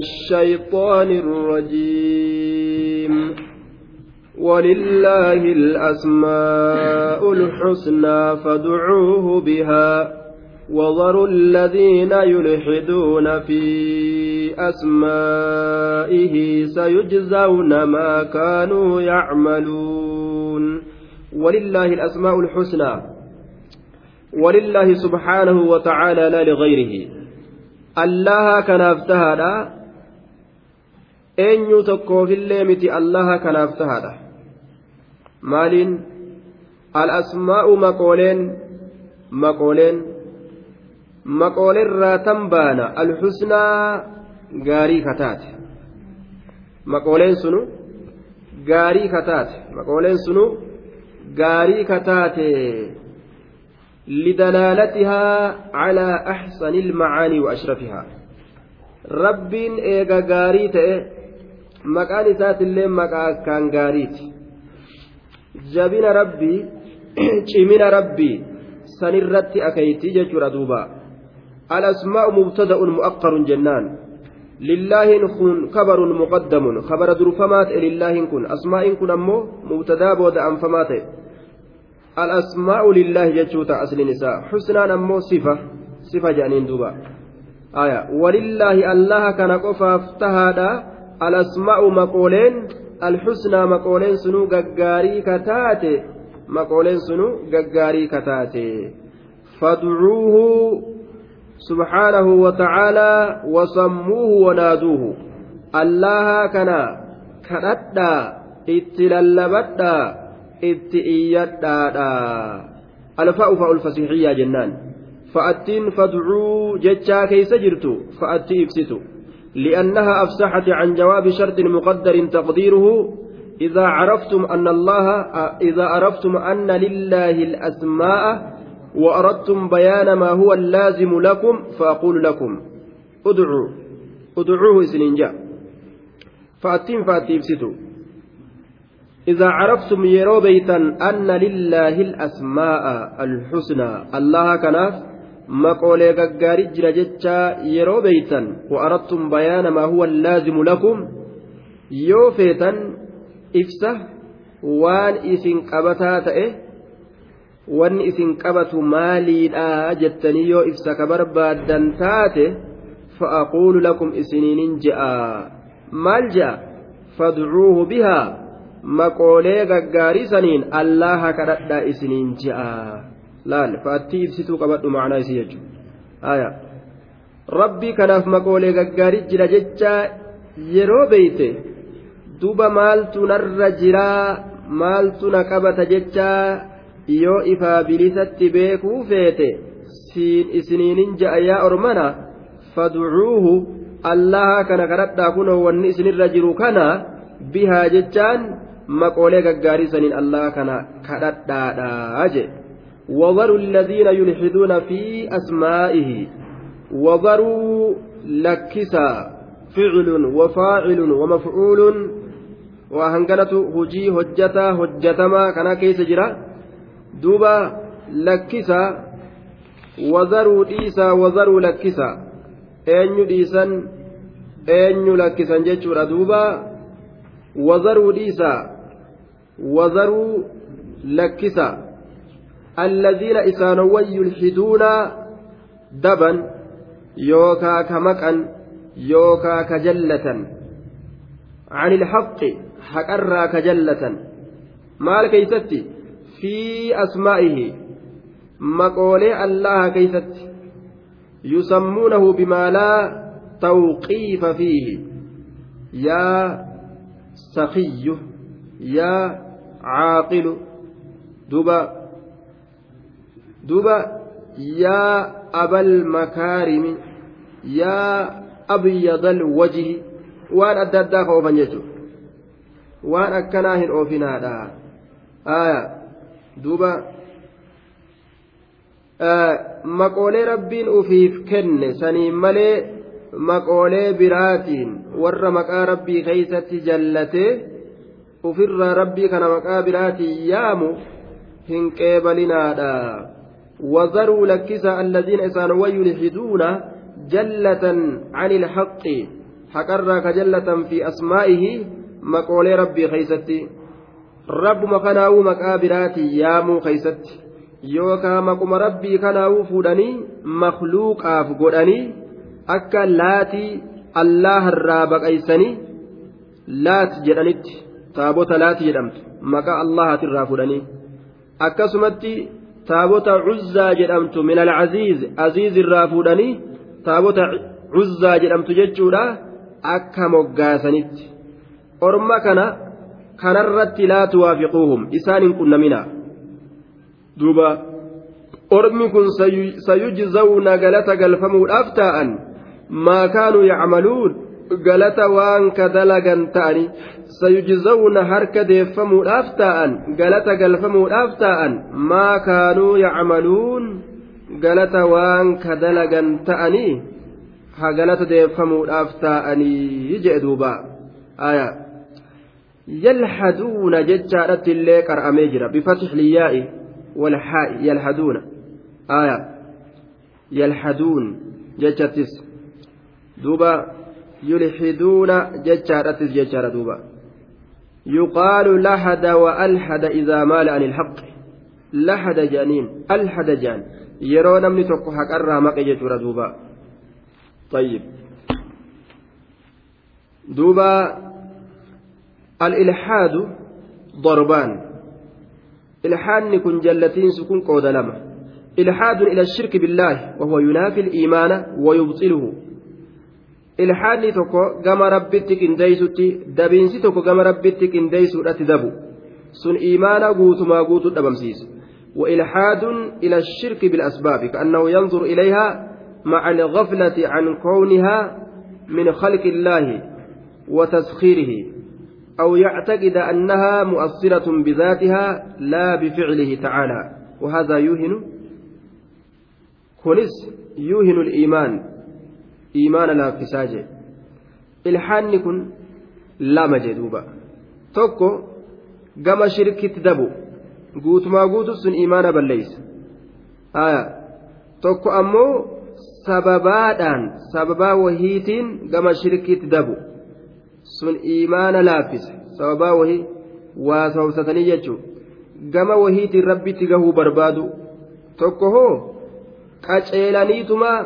الشيطان الرجيم. ولله الأسماء الحسنى فادعوه بها. وذروا الذين يلحدون في أسمائه سيجزون ما كانوا يعملون. ولله الأسماء الحسنى. ولله سبحانه وتعالى لا لغيره. الله كناف تهادا eenyu tokkoofillee miti allaha kanaaf tahaadha. Maaliin? Al-asmaa'u maqooleen maqooleen maqoolerraa tan baana. Alxusnaa gaarii kataate maqooleen sunu gaarii kataate maqooleen sunu gaarii kataate lidalaalatihaa calaa axsani ilmacaanii wa ashrafihaa. Rabbiin eega gaarii ta'e maqaan isaatillee maqaa akkaan gaariiti. Jabina rabbii cimina rabbii sanirratti akeeyti jechuudha duuba. الأسماء مبتدأ مؤقر جنان لله كن خبر مقدم خبر درفمات لله كن أسماء كن أمو مبتدا بود أنفمات الأسماء لله جتشوتا أصل النساء حسنا أمو صفة صفة جانين دوبا آية ولله الله كان قفا افتهادا alasma'u maqooleen alxusnaa maqooleen sunuu gaggaarii kataate maqooleen sunuu gaggaarii kataate fadcuuhu subxaanahu watacaalaa wasammuuhu wanaaduuhu allaha kana kadhadhaa itti lallabadhaa itti iyyadhaadhaa. Alfa'u fa'ul fasiixiyyaa jennaan. Fa'attiin fadcuu jechaa keeysa jirtu fa'atti ibsitu. لأنها أفسحت عن جواب شرط مقدر تقديره إذا عرفتم أن الله إذا عرفتم أن لله الأسماء وأردتم بيان ما هو اللازم لكم فأقول لكم. ادعوا. ادعوه سننجا فأتين فأتي إذا عرفتم يرو بيتا أن لله الأسماء الحسنى الله كناف maqoolee gaggaarii jira jechaa yeroo beeytan wa'arattum bayaana maa huwa laazimu lakum yoo feetan ibsa waan isin qabataa ta'e wanni isin qabatu maaliidhaa jettanii yoo ibsa ka barbaaddan taate fa'aquulu lakum isiniinin je'a. Maal je'a? Fadcuuhu bihaa. Maqoolee gaggaarii saniin allaha kadhadhaa isiniin je'a laal fa'attii ibsituu qabadhu macnaa isii jechuudha rabbii kanaaf maqoolee gaggaarii jira jecha yeroo beeyte duba maaltu narra jiraa maaltu na qabata jechaa yoo ifaa bilisatti beekuu feete siin isiniinin ja'a yaa ormana fadcuuhu allaha kana kadhadhaa kunoo wanni isinirra jiru kana bihaa jechaan maqoolee gaggaarii saniin allaha kana kadhadhaadhaa jedhe وذروا الذين يلحدون في أسمائه وذروا لكسا فعل وفاعل ومفعول وهنقلة هجي هجتا هجتما كان كيس جرا. دوبا لكسا وذروا ديسا وذروا لكسا أين ديسا أين لكسا جتشورا دوبا وذروا ديسا الذين إسانوا يلحدون دبا يوكا كمكا يوكا كجلة. عن الحق حقرا كجلة. مال كيستي؟ في أسمائه. مقولي الله كيستي. يسمونه بما لا توقيف فيه. يا سخي يا عاقل. دبا. Duba yaa abal makaarimi yaa abyadal wajhi waan adda addaa ka oofan jechuudha. Waan akkanaa hin oofinaadha. Aya duuba maqoolee rabbiin ufiif kenne saniin malee maqoolee biraatiin warra maqaa rabbii keeysatti jallatee ufirraa rabbii kana maqaa biraatiin yaamu hin qeebalinaadha وذروا لكسا الذين إسانوا يلحدون جلة عن الحق haqarraa ka jallatan fi asmaa'ihi maqoolee rabbii keeysatti rabbuma kanaa'uu maqaa biraatii yaamuu keeysatti yookaan maquma rabbii kanaa'uu fuudhanii makluuqaaf godhanii akka laatii allaharraa baqaysanii laat jedhanitti taabota laati jedhamtu maqaa allahaatirraa fuudhanii akkasumatti taabota cuzzaa jedhamtu min aziiz irraa fuudhanii taabota cuzzaa jedhamtu jechuudha akka moggaasanitti. Orma kana kanarratti laa tuwaafiquuhum isaan hin qunnamina. Duuba ormi kun sayujzawna galata galfamuudhaaf taa'an maa kaanuu yacmaluun galata waan ka dalagan ta'ani sayujzawna harka deeffamuudhaaf taa'an galata galfamuudhaaf taa'an maa kaanuu yacmaluun galata waan ka dalagan ta'anii ha galata deeffamuudhaaf taa'anii jedhe duuba aya yalhaduuna jechaadhatti illee qar'amee jira bifatix liyyaa'i walhaa'i yalhaduuna aya yalhaduun jechattis duuba yulxiduuna jechaadhattis jechaadha duuba يقال لحد وألحد إذا مال عن الحق. لحد جانين ألحد جان. يرون من تقو حق الرامق يجور دوبا. طيب. دوبا الإلحاد ضربان. إلحاد كن جلتين سكون قود لما إلحاد إلى الشرك بالله وهو ينافي الإيمان ويبطله. Ilhaadni tokko gama rabbitti qindeeysutti dabiinsi tokko gama rabbitti qindeeysuudhatti dabu. Sun iimaana guutumaa guutuu dhabamsiisa. وإلحاد إلى الشرك بالأسباب كأنه ينظر إليها مع الغفلة عن كونها من خلق الله وتسخيره أو يعتقد أنها مؤصلة بذاتها لا بفعله تعالى وهذا يوهن كنس يوهن الإيمان imaana laaffisaa jee. Ilhaanni kun lama jee duuba. Tokko gama shirkitti dabu. Guutumaa guutu sun imaana balleeysa aya. Tokko ammoo sababaadhaan sababaa wahiitiin gama shirkitti dabu. Sun imaana laaffisa. Sababaa wahii waa sababsatanii jechuudha. gama wahiitiin rabbitti gahuu barbaadu. Tokko hoo qaceelaniitumaa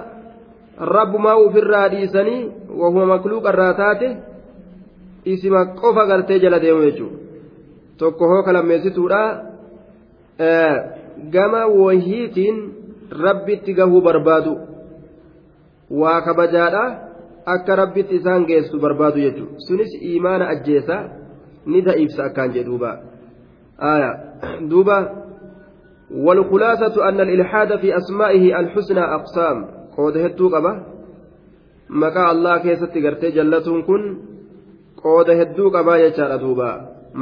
rabbumaa ofirraa dhiisanii wahuma makluuqa irraa taate isima qofa gartee jala deemu jechuudha tokko hoo kalammeessituudha gama wahiitiin rabbitti gahuu barbaadu. waa kabajaadha akka rabbitti isaan geessu barbaadu jechuudha sunis imaana ajjeesa ni da'iibsa akkaan jedhuuba duuba والخلاصة أن الإلحاد في أسمائه الحسنى أقسام قود هدو قبا مكا الله كيست قرتي جلتون كن قود هدو قبا يجار دوبا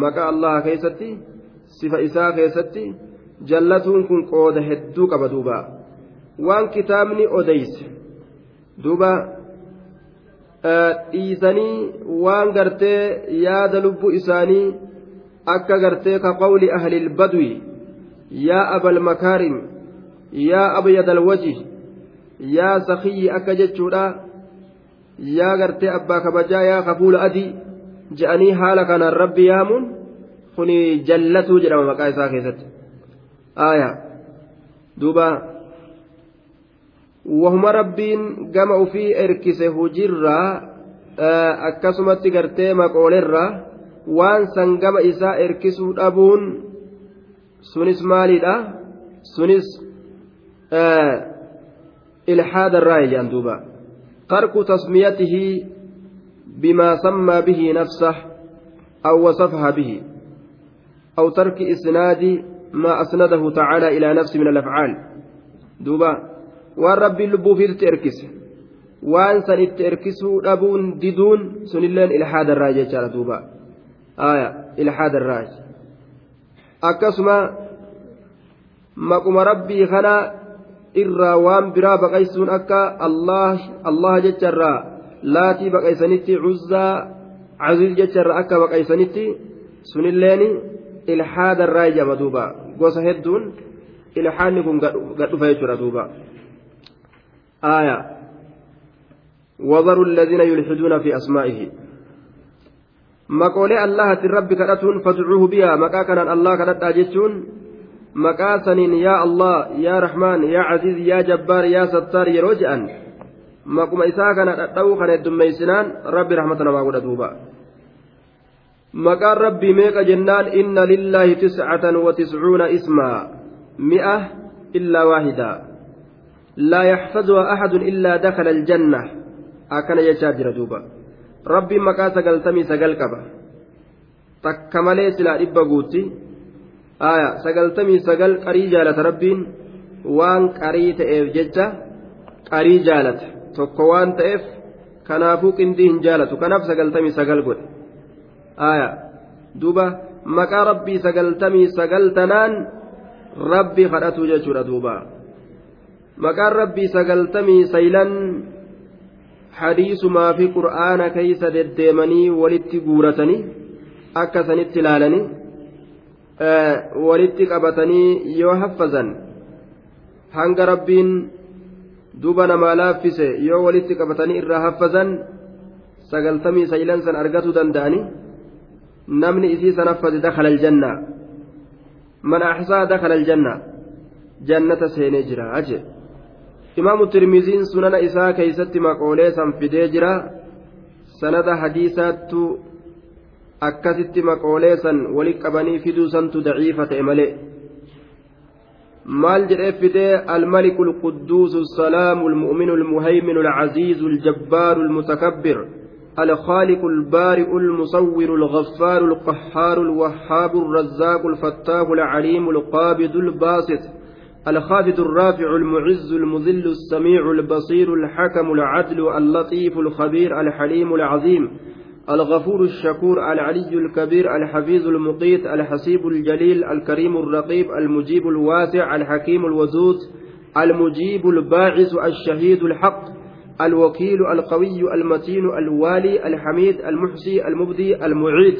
مكا الله كيست صفة إساء كيست جلتون كن قود هدو قبا دوبا وان كتابني أديس duuba dhiisanii waan gartee yaada lubbuu isaanii akka gartee ka qawli ahlil badwi yaa abal makaarim yaa abyadal waji yaa sakiyyi akka jechuudha yaa gartee abbaa kabajaa yaa kafuula adii je'anii haala kanaan rabbi yaamuun kuni jallatuu jedhama maqaa isaa keessatti aayaa duuba wahuma rabbiin gama ufii erkise hujirraa akkasumatti gartee maqoolerraa waan san gama isaa erkisuu dhabuun sunis maaliidha sunis ilhaada irraa jedhan duuba tarku tasmiyatihi bimaa sammaa bihi nafsah aw wasafaha bihi أو ترك إسناد ما أسنده تعالى إلى نفسه من الأفعال دوبا waan rabbiin lubbuufiitti erkise waan san itti erkisuu dhabuun diduun sunilleen ilhaadarraa jechaadha duuba aya ilhaadarraa akkasuma maquma rabbii kana irraa waan biraa baqaysuun akka allah jecharraa laatii baqaysanitti cuzzaa caziiz jecharraa akka baqaysanitti sunilleen ilhaadarraa jama duuba gosa hedduun ilhaanni kun gadhufa jechuudha duuba آية وذروا الذين يلحدون في أسمائه allahatin rabbi kadhatuun fadcuuhu bihaa maqaa kanaan allah kadhadhaa jechuun maqaa saniin yaa allah yaa rahmaan yaa aziiz yaa jabbaar yaa sattaar yeroo je'an maquma isaa kana dhadha'uu kan heddummeeysinaan rabbi rahmata namaa godha duuba maqaan rabbii meeqa jennaan inna lillaahi tiscatan wa tiscuuna ismaa mi'a illaa waahida laa yaxfazuha axadun illaa dakala aljanna akkana jechaa jira duuba rabbiin maqaa sagaltamii sagal qaba takka malee silaa dhibba guutti aya sagaltamii sagal qarii jaalata rabbiin waan qarii ta'eef jecha qarii jaalata. Tokko waan ta'eef kanaafuu qindii hin jaalatu. Kanaaf sagaltamii sagal godhe. Aya duuba maqaa rabbii sagaltamii sagal tanaan rabbi kadhatu jechuudha duuba. Maqaan rabbii sagaltamii saylan hadiisumaa fi qur'aana keeysa deddeemanii walitti guuratanii akka sanitti ilaalanii walitti qabatanii yoo haffazan hanga rabbiin duba namaa laaffise yoo walitti qabatanii irraa haffazan sagaltamii saylan san argatuu danda'anii namni isii san haffaze dakhala aljanna man axsaa dakhala aljanna jannata seenee jira aje imaamu tirmiziin sunana isaa keeysatti maqoolee san fidee jira sanada hadiisaattu akkasitti maqoolee san wali qabanii fiduu santu daciifa ta'e malee maal jedhee fidee almaliku alqudduusu الsalaamu almu'minu almuhayminu alcaziizu aljabbaaru almutakabbir الخالق البارئ المصور الغفار القهار الوهاب الرزاق الفتاح العليم القابض الباسط الخافض الرافع المعز المذل السميع البصير الحكم العدل اللطيف الخبير الحليم العظيم الغفور الشكور العلي الكبير الحفيظ المقيت الحسيب الجليل الكريم الرقيب المجيب الواسع الحكيم الودود المجيب الباعث الشهيد الحق الوكيل القوي المتين الوالي الحميد المحصي المبدي المعيد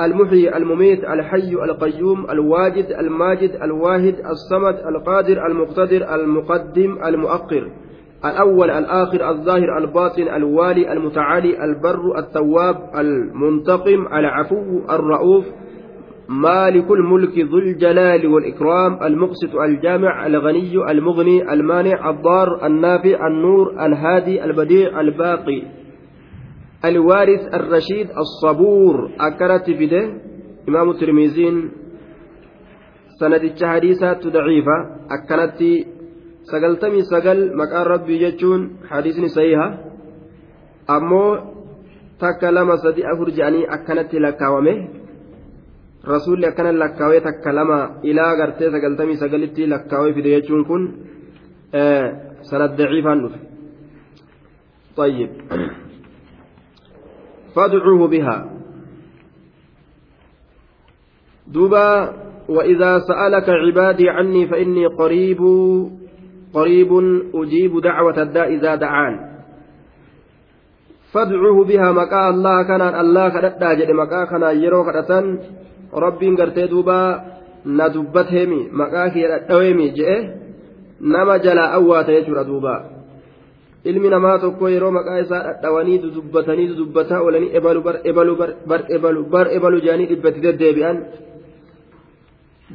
المحيي المميت الحي القيوم الواجد الماجد الواحد الصمد القادر المقتدر المقدم المؤخر. الأول الآخر الظاهر الباطن الوالي المتعالي البر التواب المنتقم العفو الرؤوف مالك الملك ذو الجلال والإكرام المقسط الجامع الغني المغني المانع الضار النافع النور الهادي البديع الباقي. الوارث الرشيد الصبور. أكرت فده إمام الترمذين سندتش حديثات ضعيفة أكنت سقلتمي سقل مكان ربي جتشون حديث صحيحة أمو takka lama sadi afur jedhanii akkanatti lakkaawame rasuulli akkana lakkaawee takka lama ilaa gartee sagaltamii sagalitti lakkaawee fide jechuun kun sanad daciifaan dhufe طيب فادعوه بها دوبا وإذا سألك عبادي عني فإني قريب قريب أجيب دعوة الداء إذا دعان فادعوه بها مكا الله كان الله كدتا جد مكا كان يرو كدتن ربي غرتي دوبا ندبتهمي مكا كي دويمي جئ نما جلا أوات يجر دوبا ilmi namaa tokko yeroo maqaa isaa dhadhawanii dudubbatanii dudubbataa oolanii ebalu bar ebalu bar ebalu bar ebalu jedhanii dhibbatti deddeebi'an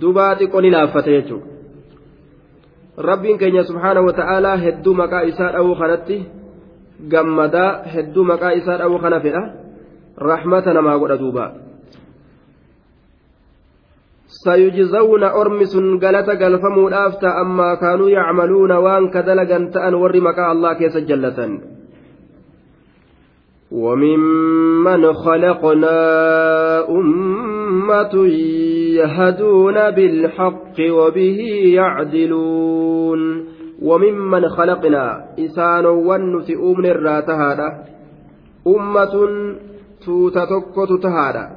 dubaa xiqqoo ni laaffate jechuudha Rabbiin keenya subhaana wa ta'aalaa hedduu maqaa isaa dhawuu kanatti gammadaa hedduu maqaa isaa dhawuu kana fedha rahmata namaa godha duubaa. sayujizawna ormi sun galata galfamuudhaaf ta'ammaa kaanuu yacmaluuna waan ka dalagan ta'an warri maqaa allah keessa jallatan وممن خلقنا أمة يهدون بالحق وبه يعدلون. وممن خلقنا إسان ونت أمن الراتهادة أمة توتتك تتهادة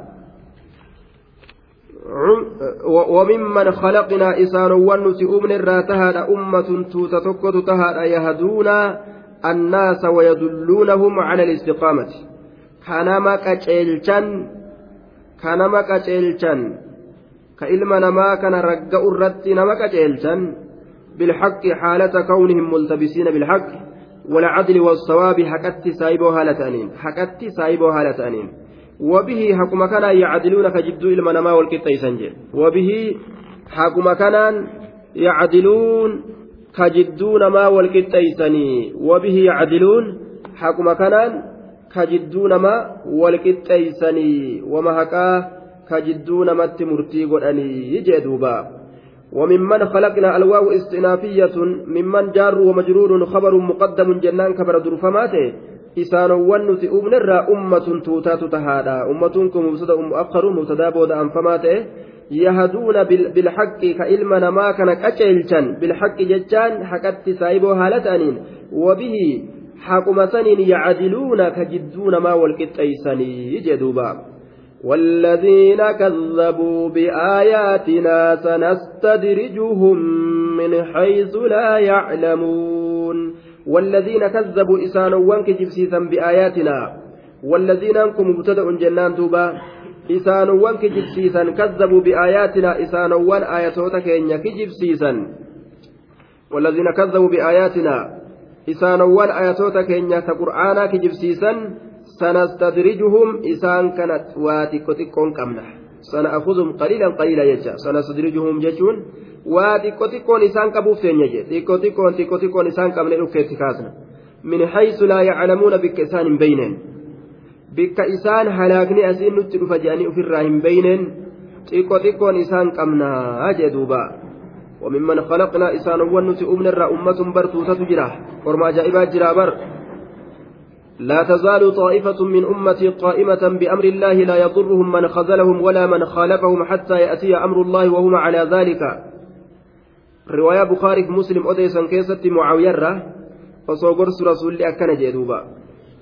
وممن خلقنا إسان ونس أمن الراتهاد أمة توتتكت تهاد يهدون الناس ويدلونهم على الاستقامة. كنما كتشيلشان كنما كتشيلشان كإلما نما كان رقا الرت نما كتشيلشان بالحق حالة كونهم ملتبسين بالحق والعدل والصواب حكت سايبو هالتانين حكت سايبو هالتانين وبه حكم كان يعدلون كجدو إلما نما والكتايسان وبه حكم كان يعدلون كجدو نما والكتايساني وبه يعدلون. حكم كان كجدو نما والكتايساني وما حكا كجدو نمت مرتي قراني يجي دوبا وممن خلقنا الواو استئنافية ممن جار ومجرور خبر مقدم جنان كبر isaanowwan nuti uumnerraa ummatun tuutaatu tahaadha ummatuun kun mubtada mu'akkaru mubtadaa booda anfamaa ta'e ilma namaa kana qaceelchan bilhaqqi jechaan haqatti saayiboo haala ta'aniin wabihi haquma saniin yacdiluuna ka jidduu namaa walqixxeeysanii jedhuuba والذين كذبوا بآياتنا سنستدرجهم من حيث لا يعلمون والذين كذبوا إسانوان كجبسيسا بآياتنا والذين أنكم مبتدأ جنان دوبا إسانوان كجبسيسا كذبوا بآياتنا إسانوان آياتوتا كينيا كجبسيسا والذين كذبوا بآياتنا إسانوان آياتوتا كينيا كقرآنا كجبسيسا سنستدرجهم إسان كانت واتكو تكون كمنا سنأخذهم قليلا قليلا يجا سنستدرجهم جتون waa xiqqoo xiqqoon isaan qabuuf teenya jee. Xiqqoo xiqqoon xiqqoo xiqqoon isaan qabne dhukkeetti kaasna min haysu laa yaclamuuna bikka isaan halaakni asiin nutti dhufa jedhanii ofirraa hin beyneen xiqqoo xiqqoon isaan qabnaa jee duuba وممن خلقنا إسان ونت أمن الرا أمة برتوتة جرا ورما جائبات جرا بر لا تزال طائفة من أمتي قائمة بأمر الله لا يضرهم من خذلهم ولا من خالفهم حتى يأتي أمر الله وهم على ذلك riwaayaa bukaariif muslim odeessan keessatti mucaawiyarra osoo gorsu rasuulli akkana jee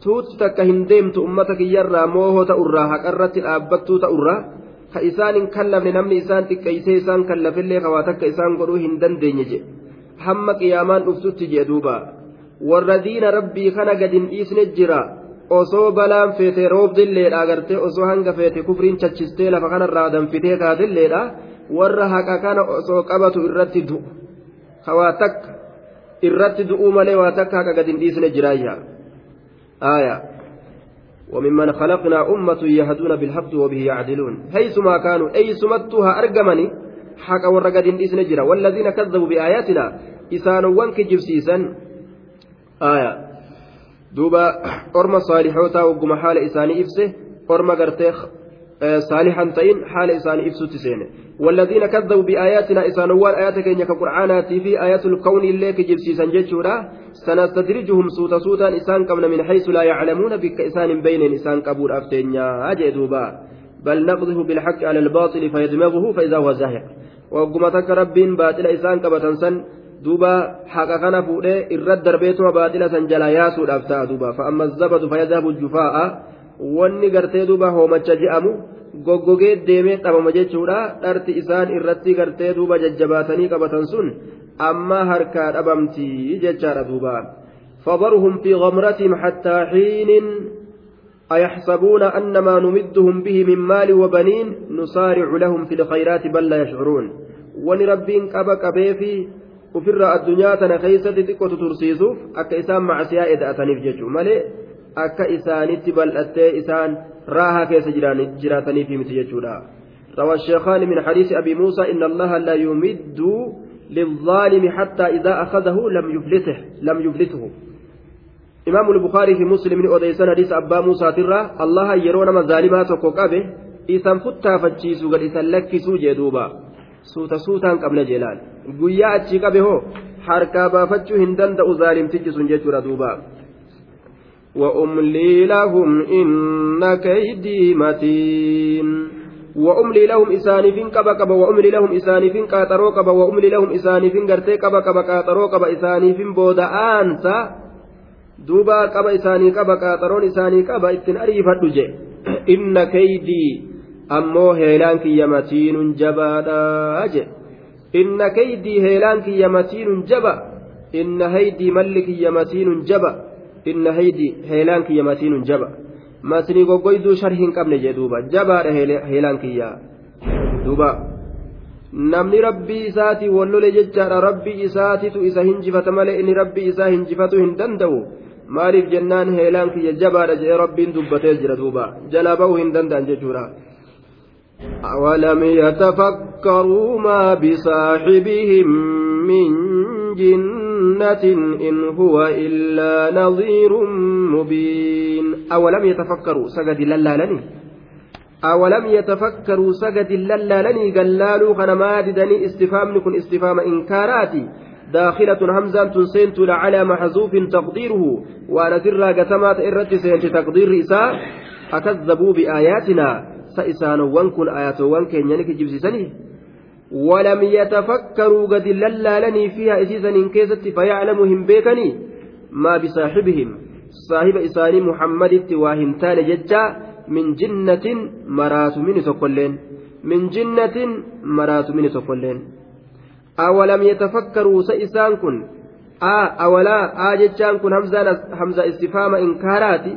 duuba tuuti takka hin deemtu ummata kiyyarraa moohoo ta'urraa haqarratti dhaabbattuu ta'urraa ka isaan hin kallafne namni isaan xiqqeeysee isaan kallafillee kawaa takka isaan godhuu hin dandeenye je hamma qiyaamaan dhuftutti jee duuba. Warra diina rabbii kana gadin dhiisne jira. Osoo balaan feete roobdilleedha agartee osoo hanga feete kufriin chachistee lafa kanarraa danfitee taatilleedha warra haqa kana osoo qabatu irratti du'u hawaa takka. Irratti du'uu malee waa takka haqa gad hin dhiisne jiraayya آية. وممن خلقنا أمة يهدون بالحق وبه يعدلون. حيثما كانوا أي سمتها أرجمني حق ورقد إسن جرا والذين كذبوا بآياتنا إسان وانك جبسيسا آية. دوبا أرم صالحوتا وقم حال إساني إفسه. أرم قرتيخ صالحا تئن حال إسان إفسو تسين والذين كذبوا بآياتنا إسانوان آياتك إنك قرآنات في آيات الكون اللي كجبسيسا جتشورا سنستدرجهم سوتا سوتا إسان قبل من حيث لا يعلمون بك إسان بين إسان قبور أفتينيا. أجدوبا بل نقذف بالحق على الباطل فيدمغه فإذا هو زاهق. وقمتك رب باطل إسان duuba haqa kana fuudhee irratti darbeetuma baadila san jala yaasuudhaaf ta'a duuba fa'amma zabadu fayyadabu jufaa'a wanni gartee duuba hoomacha je'amu goggogee deemee dhabama jechuudha dharti isaan irratti gartee duuba jajjabaatanii qabatan sun amma harkaa dhabamtii jechaadha duuba فضرهم في غمرتهم حتى حين أيحسبون أن ما نمدهم به من مال وبنين نسارع لهم في الخيرات بل لا يشعرون ونربين كبا كبيفي وفر الدنيا تنخيسة تكوت ترسيسوف أكا إسان مع سياء إدأتني في ججو مالي akka isaanitti bal'attee isaan raahaa keessa jiraataniif miti jechuudha روى الشيخان من حديث أبي موسى إن الله لا يمد للظالم حتى إذا أخذه لم يفلته لم يفلته إمام البخاري في مسلم من أوديسان حديث أبا موسى ترى الله يرون ما ظالمات وكوكابه إذا فتا فجيسو قد إذا لكسو جدوبا qabna jeelaan guyyaa achii qabe hoo harkaa baafachuu hin danda'u zaalimtichi sun jechuudha duuba وأملي لهم إن كيدي متين. وأملي لهم إساني كبا كبا وأملي لهم إساني فين كاترو كبا وأملي لهم إساني فين غرتي كبا كبا كاترو كبا إساني فين بودا أنسا. دوبا كبا إساني كبا كاترون إساني كبا إتن أريفة جي إن كيدي أمو هيلان كي متين جبا أجي. إن كيدي هيلان كي متين جبا. إن هيدي ملك يمتين جبا. Inna haydi heelaan kiyya matiinun jaba masnii goggoyduu shar hin qabne jee duuba jabaadha heelaan kiyya duuba namni rabbii isaati wallole jechaadha rabbii isaatitu isa hinjifata malee inni rabbii isaa hinjifatu hin danda'u maaliif jennaan heelaan kiyya jabaadha jedhee rabbiin dubbatee jira duuba jalaa ba'uu hin danda'an jechuudha. أولم يتفكروا ما بصاحبهم من جنة إن هو إلا نظير مبين. أولم يتفكروا سجد لله أولم يتفكروا سجد للالني. قلالوا خنما ددني استفهام كن استفهام إنكاراتي. داخلة همزة سنت على محذوف تقديره. وأنا سرى قسمات إرت سنت تقدير إساء. أكذبوا بآياتنا. سإسانوان كن آياتوان كينيانك جبسيسني ولم يتفكروا قد للالني فيها إسيسا إن كيست فيعلمهم بيكني ما بصاحبهم صاحب إساني محمد واهمتان ججا jinnatin maraatu mini tokkolleen min jinnatin maraatu mini tokkolleen awalam yatafakkaruu sa isaan kun aa awalaa aa jechaan kun hamza istifaama inkaaraati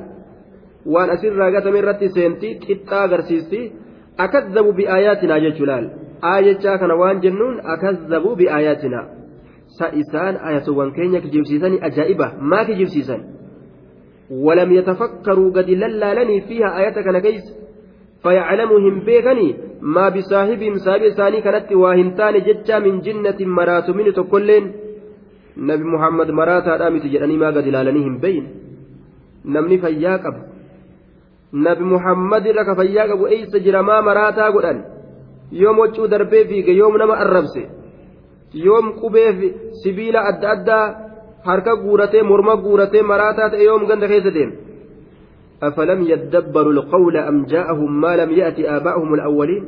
waan asirraa gatame irratti seenti qixxaa agarsiisti akazzabu bi'aayaatinaa jechuu laal aa jechaa kana waan jennuun akazzabu bi'aayaatinaa sa isaan ayatowwan keenya kijibsiisanii ajaa'iba maa kijibsiisan ولم يتفكروا قد للالني فيها آية كان كيس فيعلمهم بيغني ما بصاحبهم سابي ثاني كانت واهنتان ججا من جنة مرات من تكلين نبي محمد مرات آمت جراني ما قد لالنيهم بين نمني فياك أبو nabi muhammad irra ka fayyaa qabu eeysa jira maa maraataa godhan yoom waccuu darbee fiige yoom nama arrabse yoom qubee sibiila adda addaa harka guuratee morma guuratee maraataa ta'e yoom ganda keessa deeme أفلم يدبروا القول أم جاءهم ما لم يأت آباؤهم الأولين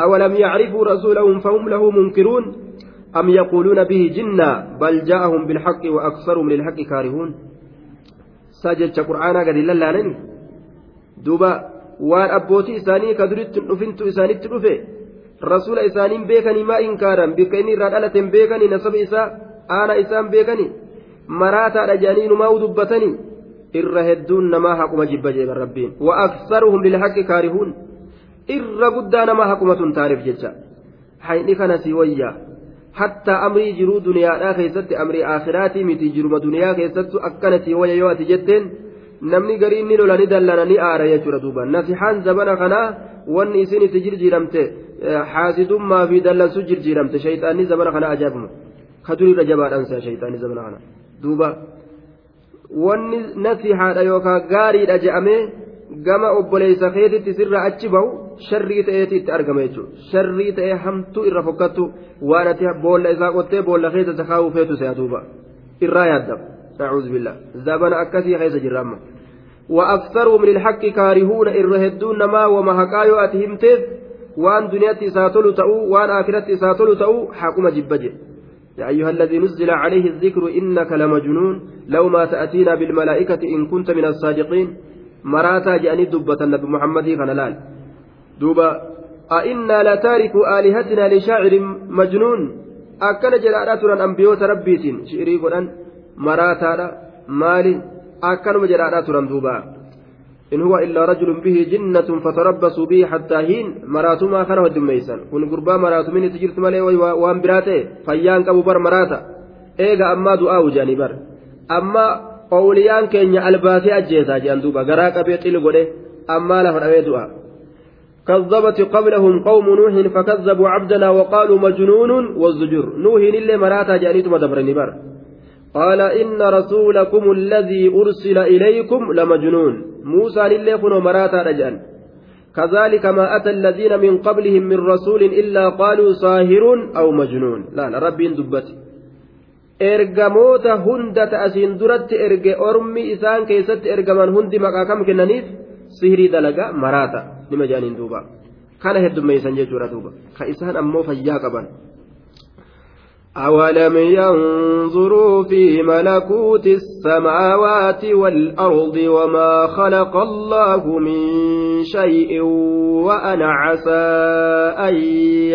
أولم يعرفوا رسولهم فهم له منكرون أم يقولون به جنة بل جاءهم بالحق وأكثرهم للحق كارهون ساجد قرآن قد لالانين دوبا waan abbootii isaanii ka duritti dhufintu isaanitti dhufe rasuula isaaniin beekanii maa inkaaran bikka inni irraa dhalateen beekanii nasaba isaa aana isaan beekanii maraataadha jedhanii numaa dubbatanii irra hedduun namaa haquma jibba jeeban rabbiin wa'aksaruhum lilhaqi kaarihuun irra guddaa namaa haquma tun taariif jecha hayni kana si wayyaa hattaa amrii jiruu duniyaadhaa keessatti amrii aakhiraatii miti jiruma duniyaa keessattu akkana wayya yoo ati jetteen namni garii inni lolanii dallananii aara jechuudha duuba nasixaan zabana kanaa wanni isin itti jirjiiramte xaasidummaa fi dallansuu jirjiiramte shayxaanni zabana kanaa ajaa'ibuma ka duriirra jabaadhaan se'a shayxaanni zabana kanaa. duuba wanni nasihaadha yookaan gaariidha je'amee gama obboleessa keetitti sirra achi bahu sharrii ta'eeti itti argama jechuudha sharrii ta'ee hamtuu irra fokkattu waan ati boolla isaa qottee boolla keessa isa kaa'uu feetu se'a duuba irraa yaaddama billah zabana akkasii keessa jirra amma وأكثرهم للحق كارهون الرهدون ما وما هكايو أتهمتف وأن دنياتي ساتلو تأو وأن آخرتي ساتلو تأو حكم جبجي يا أيها الذي نزل عليه الذكر إنك لمجنون. لو ما تأتينا بالملائكة إن كنت من الصادقين. مراتا جاني دبة النبي محمد فنلال دوبا أئنا لتارك آلهتنا لشاعر مجنون. أكن جراراتنا أنبيوت ربيتين شئري قرآن مراتا مالي أكن جراراتنا دوبا إن هو إلا رجل به جنة فتربصوا به حتى هين مراتما خنه الدميسان كن قربا مرات من تجرت مالي وان براته فيان كبو بر مراتا إيغا أما دعاء جاني بر أما أوليان كينيا الباسي أجيسا جان دوبا غراك بيطيل قده أما له رأي دعاء كذبت قبلهم قوم نوح فكذبوا عبدنا وقالوا مجنون والزجر نوح اللي مراتا جانيتما دبرني بر قال إن رسولكم الذي أرسل إليكم لمجنون موسى لله كن مراتا رجعا كذلك ما أتى الذين من قبلهم من رسول إلا قالوا ساهر أو مجنون لا لا ربي دبتي duratti erge ormi isaan keessatti ergaman hundi maqaa kam kennaniif sihirii dalaga maraata nima jaaniin duuba kana heddummeeysan jechuudha duuba ka isaan ammoo fayyaa qaban أولم ينظروا في ملكوت السماوات والأرض وما خلق الله من شيء وأن عسى أن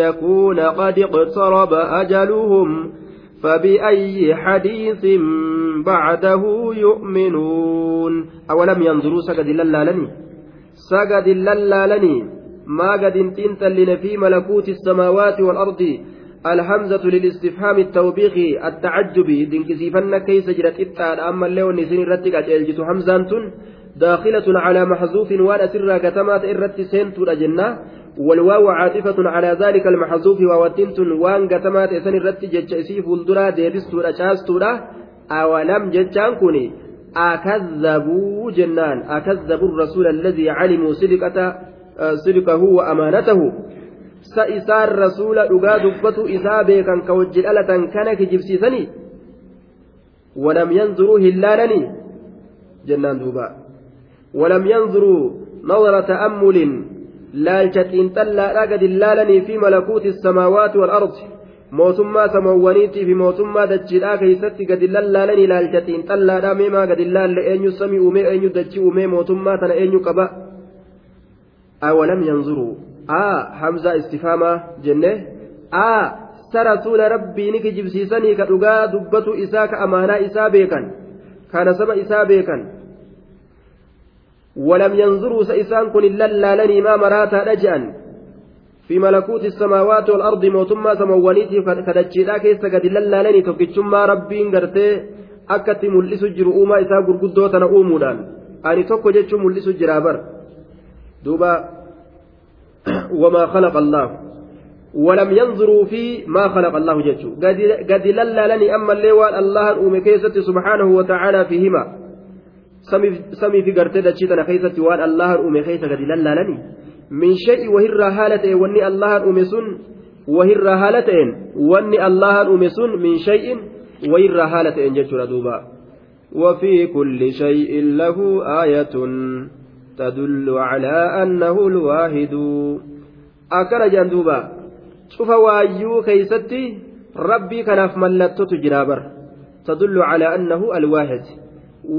يكون قد اقترب أجلهم فبأي حديث بعده يؤمنون أولم ينظروا سجد لني؟ سجد لني؟ ما قد انتلن في ملكوت السماوات والأرض الحمزة للاستفهام التوبيخي التعجبي دنكسيفن كيس جرت إتان أما اللي نسين رتك أجلجت حمزة داخلة على محذوف وأنا سر كتمات إرت سنت الأجنة والواو عاطفة على ذلك المحذوف ووتنت وان كتمات إسن الرت جتشيسي فولدرا ديبستو أشاستو أولم جتشان كوني. أكذبوا جنان. أكذبوا الرسول الذي علموا صدقة صدقه وأمانته. Dubbatu isaa beekan ka wajji dhalatan kana kijibsiisanii walam yanzuruu hin laalanii jennaan duuba walam yanzuruu nawra ta'ammulin laalcha xiinxallaadhaa gad hin laalanii fi malakuuti samaawaati wal ardi mootummaa samoowwaniitii fi mootummaa dachiidhaa keeysatti gadi lallaalanii laalcha xiinxallaadhaa meemaa gadi laalle eenyu samii uumee eenyu dachii uumee mootummaa tana eenyu qaba awalam yanzuruu aa hamzaa istifaamaa jenne aa sa rasuula rabbii ni kijibsiisanii ka dhugaa dubbatu isaa ka amaanaa isaa beekan ka nasaba isaa beekan ولم ينظروا سإسان كن للالني ما مراتا رجعا في ملكوت السماوات والأرض موتما سموانيتي كدتشيدا كيسا قد للالني توكيتشما ربين قرتي uumaa isaa gurguddoo tana uumuudhaan ani tokko jechuun mul'isu jira bar duuba وما خلق الله. ولم ينظروا في ما خلق الله جتشو قد لني أما الليوان الله كيست سبحانه وتعالى فيهما. سمي في قرتي دتشيتنا كيست وان الله أومي كيس قد لني. من شيء وهر هالة وني الله أومي سن وهر هالة وني الله أومي سن من شيء وهر جتشو دوبا وفي كل شيء له آية. تدل على أنه الواحد أكن جندوبا شوف وايو كيستي ربي كناف ملتت جرابر تدل على أنه الواحد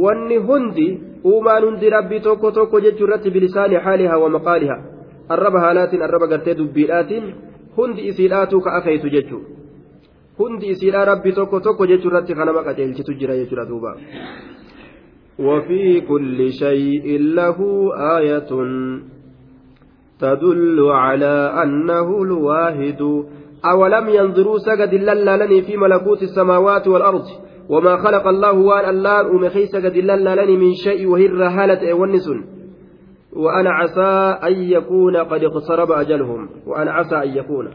wanni hundi uumaan hundi rabbii tokko tokko jechuu irratti bilisaani haalihaa wa maqaalihaa arraba haalaatiin arraba gartee dubbiidhaatiin hundi isiidhaatu ka afeeytu jechuu hundi isiidhaa rabbii tokko tokko jechuu irratti kanama qaceelchitu jira jechuudha duuba وفي كل شيء له آية تدل على أنه الواحد. أولم ينظروا سجد للالني في ملكوت السماوات والأرض وما خلق الله وأن الله أمخي سجد للالني من شيء وهي الرهالة والنسن. وأنا عسى أن يكون قد اقترب أجلهم. وأنا عسى أن يكون.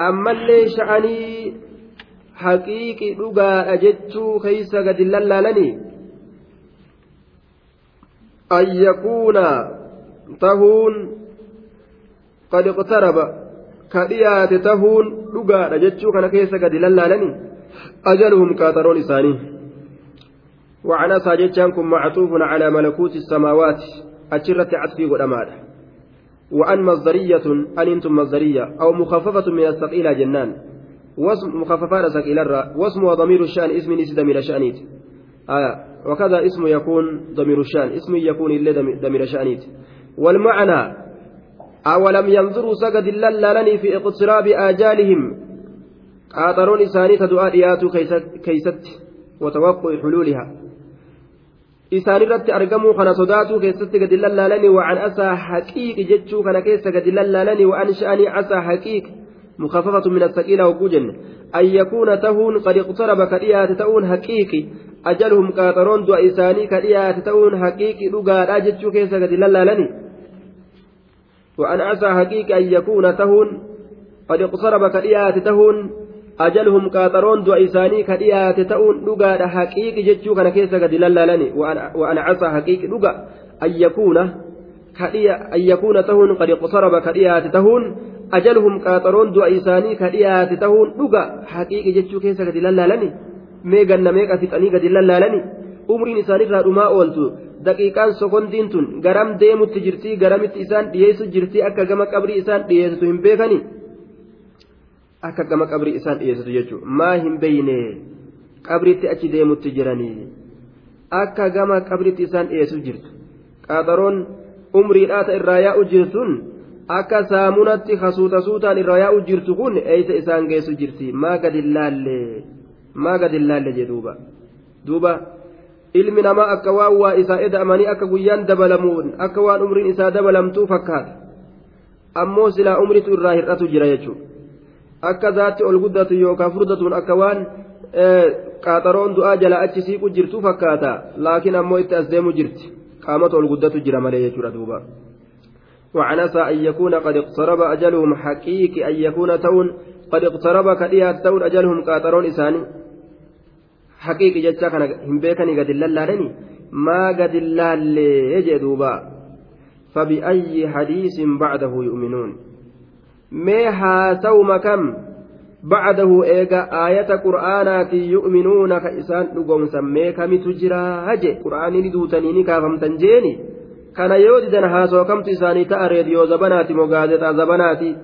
أما اللي شعني حقيقي لقى أجدت كيس قد للالني أن يكون تهون قد اقترب. كديات تهون لقاء جتشو كان كيس قد للالني. أجلهم كاترون إساني. وعن ساجتشانكم معطوف على ملكوت السماوات. أشرة عطفي والأمال وأن مصدرية أن أنتم مصدرية. أو مخففة من الثقيلة جنان. واسم مخففة ثقيلة واسم وضمير الشأن اسم نسي ضمير شأنيت. آية. وكذا اسم يكون ضمير الشان اسم يكون إلا ضمير شانيت والمعنى أولم ينظروا سجد للني في اقتراب آجالهم قاطرون إساني إياتو كيست وتوقع حلولها argamuu kana sodaatuu keessatti gadi lallaalanii waan asaa haqiiqi jechuu kana keessa gadi lallaalanii waan sha'anii asaa haqiiq mukafafatu min asaqiila hogguu jenne an yakuuna tahuun qad iqtaraba ka dhiyaate ta'uun haqiiqi ajaluhum qaaxaroon du'a isaanii ka dhiyaate ta'uun haqiiqi dhugaadhaa jechuu keessa gadi lallaalani. وأن عسى حقيقة أن يكون تهون قد اقترب كديات تهون أجلهم قاطرون دو إساني كديات تهون لقى حقيقة جتشو كان كيسا قد للالني وأن عسى حقيقة لقى أن يكون أن يكون تهون قد اقترب كديات تهون أجلهم قاطرون دو إساني كديات تهون لقى حقيقة جتشو كيسا قد للالني mee ganna meeqa fixanii gadi lallaalani? Umriin isaanirraa dhumaa ooltu. Daqiiqaan sokondiin tun garam deemutti jirti garamitti isaan dhiyeessu jirti akka gama qabrii isaan dhiyeessitu hin beekani? Akka gama qabrii isaan dhiyeessitu jechuudha maa hin beeyne? Qabriitti achi deemutti jiranii. Akka gama qabriitti isaan dhiyeessu jirtu. Qaxaroon umriidhaa ta irraa yaa'u jirtun akka saamunatti hasuuta suutaan irraa yaa'u jirtu kun eeysa isaan geessu jirti maa gadi laallee. Maa gad hin laalle jee duuba duuba ilmi namaa akka waan waa isaa eda'amanii akka guyyaan dabalamuun akka waan umriin isaa dabalamtuu fakkaata ammoo silaa umritu irraa hir'atu jira jechuudha akka zaatti ol guddatu yookaan furdatuun akka waan qaaxaroon du'aa jala achi siiqu jirtu fakkaata laakiin ammoo itti as deemu jirti qaamota ol guddatu jira malee jechuudha duuba. وعن أن يكون قد اقترب أجلهم حقيقي أن يكون تون قد اقترب كديات تون أجلهم قاطرون إساني haqiiqi jecha kana hin beekanii gadi lallaalanii maa gadi laallee jee duuba? Fabi'ayyi hadiisin baadahu yu'uminuun mee haasawuma kam? Baadahu eega aayata qur'aanaatiin yu'minuuna ka isaan dhugoomsan mee kamitu jiraa jee? Qur'aanii duutanii ni kaafamtan jeeni? Kana yoo didan haasoo kamtu isaanii ta'a reediyoo zabanaati moo gaazexaa zabanaati?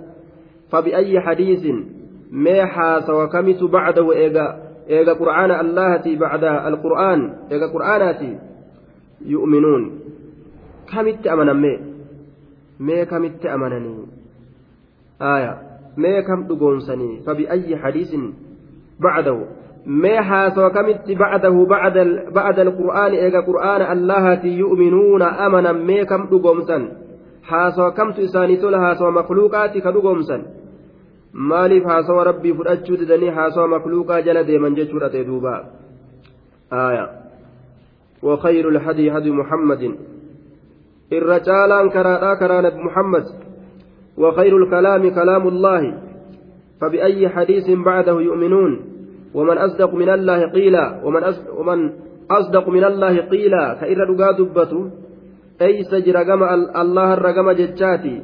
Fabi'ayyi hadiisin mee haasawa kamitu baadahu eega eega qur'aana allahati bacda alqur'aan eega qur'aanaati yu'minuun kamitti amanan mee mee kamitti amananii aya mee kam dhugoomsanii fabi'ayyi hadiisin bacdahu mee haasoo kamitti bacdahu bacda alqur'aani eega qur'aana allahati yu'minuuna amanan mee kam dhugoomsan haasoo kamtu isaanii tola haasoo makluuqaati ka dhugoomsan maaliif haasawa rabbii fudhachuu didanii haasawa makluuqaa jala deeman jechuudha ta'e duuba? Aya وخير الهدي هدي محمد الرجال كرادا كرا محمد وخير الكلام كلام الله فبأي حديث بعده يؤمنون ومن أصدق من الله قيلا ومن ومن أصدق من الله قيلا كإر رقا دبته أي سجر الله الرقم جتشاتي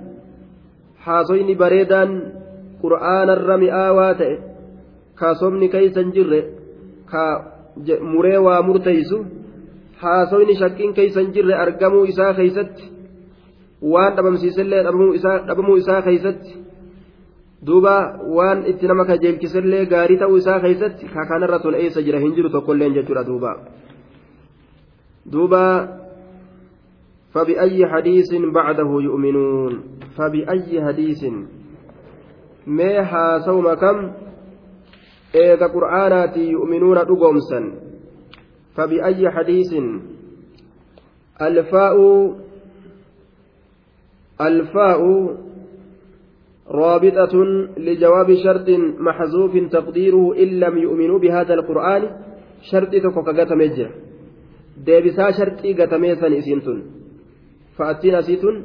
حاصين بريدا قرآن الرمي آوات كاسومني كيسا جر كمري ومرتيس حاصين شكين كيسا جر أرقموا إساء خيست waan dhabamsiisellee dhabamuu isaa keeysatti duuba waan itti nama kajeelchisellee gaarii ta'uu isaa keessatti kakanarra tol eessa jira hin jiru tokkolleen jechuudha duuba duuba فبأي حديث بعده يؤمنون فبأي حديث ميها سوم كم إذا قرآنات يؤمنون رقومسا فبأي حديث الفاء الفاء رابطة لجواب شرط محذوف تقديره إن لم يؤمنوا بهذا القرآن شرط تكوكا قتمجة deebisaa sharxii gatameessan isiintun fa'attiin asiitun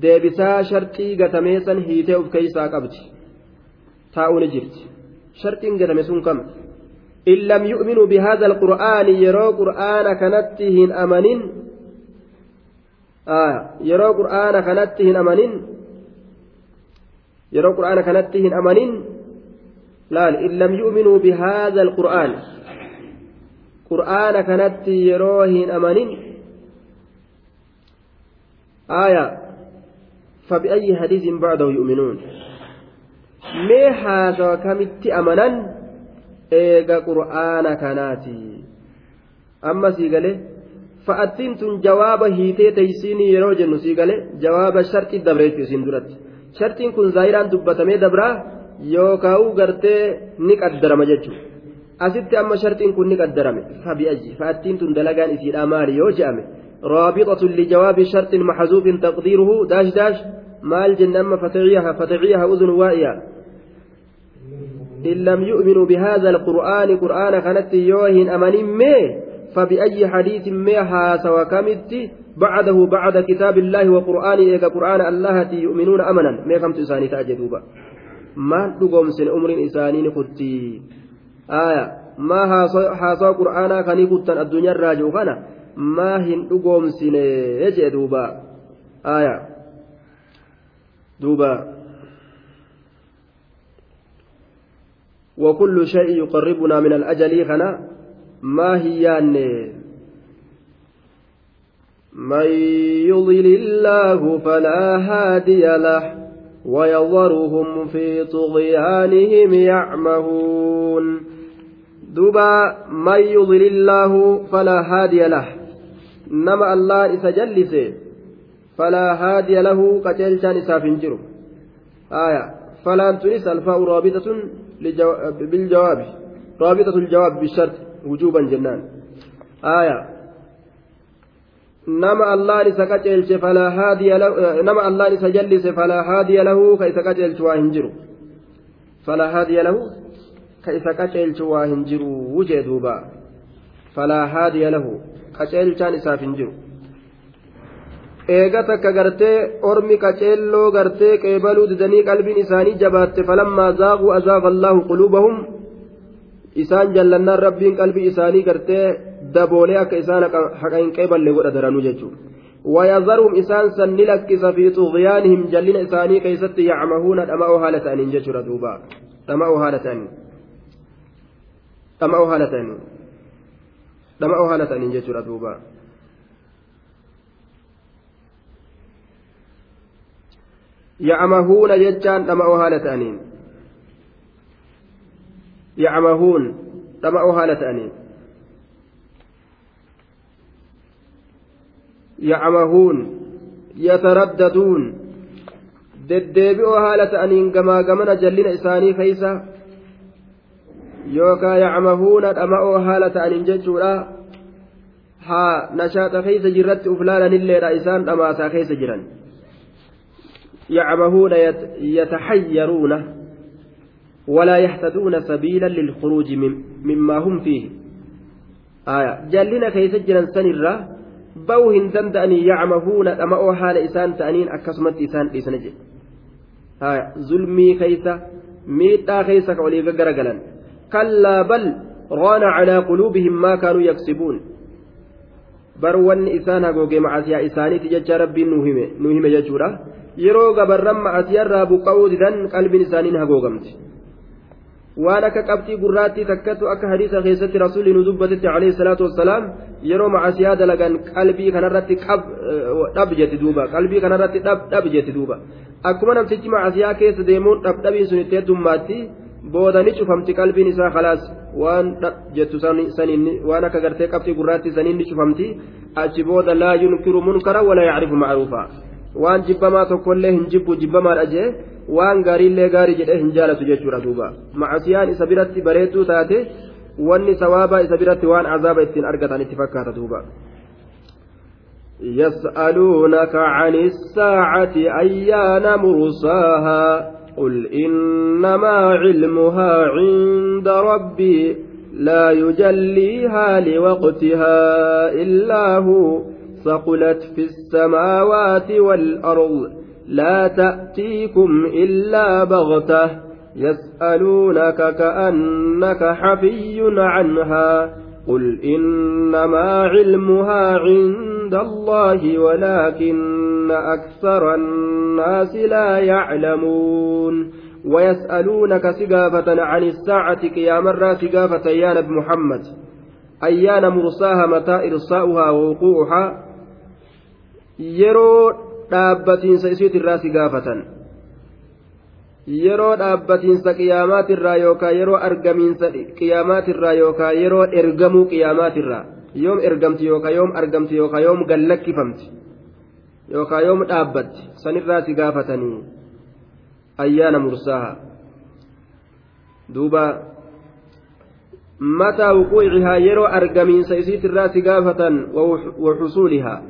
deebisaa sharxii gatameessan hiitee of keeysaa qabdi taa'uu ni jirti sharxiin gatame sun kam in lam yu'minuu bihaadha alqur'aani yeroo qur'aana kanatti hin amanin yeroo qur'aana kanatti hin amanin yeroo qur'aana kanatti hin amanin laal in lam yu'minuu bihaadha alqur'aan qur'aana kanatti yeroo hin amanin aya فبأي حديث بعده يؤمنون mee haasawa kamitti amanan eega qur'aana kanaati amma sii gale fa'attiin tun jawaaba hiitee teeysiinii yeroo jennu sii gale jawaaba sharxii dabreechu isin duratti shartiin kun zaayiraan dubbatamee dabraa yookaa'u gartee ni qaddarama jechuudha asitti amma shartiin kun ni qaddarame fabi'aji fa'attiin tun dalagaan isiidhaa maali yoo je'ame رابطة لجواب شرط محذوف تقديره. داش داش. مال جن أما فتعيها فتعيها أذن وائية. إن لم يؤمنوا بهذا القرآن قرآن كانت يوهن أمن مي. فبأي حديث ميها سوى كمت بعده بعد كتاب الله وقرآن إيقا قرآن الله يؤمنون أمنا ما كم تساني تأجدوبا ما تقوم سن أمر إساني نخطي آية. ما حاسوا قرآن كان كتن الدنيا الراجو كان ما هن تقوم سن يجدوبا آية دوبا وكل شيء يقربنا من الأجل خنا ما هيان من يضل الله فلا هادي له ويضرهم في طغيانهم يعمهون دوبا من يضل الله فلا هادي له نما الله إسجلس فلا هادي له كتلشان إسافنجر آية فلا تنس الفاء رابطة بالجواب رابطة الجواب بالشرط وجوبا جنان آية nama allaan isa qaceelche falaa haadiya nama allaan isa jallise falaa haadiya lahu ka isa qaceelchu waa hin jiru falaa haadiya lahu ka isa qaceelchu waa hin jiru wujee duuba falaa haadiya lahu qaceelchaan isaaf hin jiru eega takka gartee ormi qaceelloo gartee qeebaluu didanii qalbiin isaanii jabaatte falammaa zaaquu azaaqa allaahu quluubahum isaan jallannaan rabbiin qalbii isaanii gartee daboolee akka isaan haqa hin qeeballe godha daranuu jechuudha ويذرهم إسان سن لكس في طغيانهم جلين إساني كيست يعمهون دماء هالة أنين جتشر دوبا دماء هالة أنين دماء هالة أنين دماء هالة أنين جتشر دوبا يعمهون جتشان دماء هالة أنين يعمهون دماء هالة أنين يعمهون يترددون. deddeebi'oo haala ta'aniin gamaa gamana jallina isaanii keeysa yookaa yacmahuuna dhama'oo haala ta'aniin jechuudha haa nashaaxa keeysa jirratti uf laalanilleedha isaan dhamaataa keeysa jiran yacmahuuna yataxayyaruuna ولا يهتدون سبيلا للخروج مما هم فيه آية جلنا كيس جران سنرة بو هندن دأني يعمهون أما حال إسان تأنين أكسمت إسان إسان جي آية ظلمي كيس ميتا كيس كولي غرغلا كلا بل ران على قلوبهم ما كانوا يكسبون barwanni isaan hagoogee macasiyaa isaaniiti jecha rabbiin nu hime jechuudha yeroo gabarran macasiyarraa buqqa'uu didan qalbiin isaaniin hagoogamti waan akka qabxii gurraattii takkatu akka hadiisa keessatti rasuulli nu dubbatetti alayhi salaatu wassalaam yeroo macasiyaa dalagan qalbii kanarratti dhab jetti duuba qalbii kanarratti dhab jetti duuba akkuma namtichi macasiyaa keessa deemuun dhabdhabiin sun itti heddummaatti booda ni cufamti qalbiin isaa khalaas waan jettu saniin waan akka gartee qabxii gurraattii saniin ni cufamti achi booda laa yunkiru munkara walaa yacrifu macruufa waan jibbamaa tokkollee hin jibbu jibbamaadha jee waan gaariillee gaarii jedhee hin jaalatu jechuudha duuba macasiyaan isa biratti bareedduu taate wanni sawaabaa isa biratti waan azaaba ittiin argatan itti fakkaata duuba يسألونك عن الساعة أيان مرساها قل إنما علمها عند ربي لا يجليها لوقتها إلا هو ثقلت في السماوات والأرض لا تأتيكم إلا بغتة يسألونك كأنك حفي عنها قل إنما علمها عند الله ولكن أكثر الناس لا يعلمون ويسألونك سقافة عن الساعة قيام الراس سقافة يا نبي محمد أيان مرساها متى إرساؤها ووقوعها yeroo dhaabbatiinsa isiitirraa si gaafatan yeroo dhaabbatiinsa qiyaamaatirraa yookaan yeroo argamiinsa qiyaamaatirraa yookaan yeroo ergamuu qiyaamaatirraa yoom ergamti yookaan yoom argamti yookaan yoom gallakkifamti yookaan yoom dhaabbatti sanirraa si gaafatanii ayyaana mursaha duuba mataa wuquucihaa yeroo argamiinsa isiitirraa si gaafatan waxusuulihaa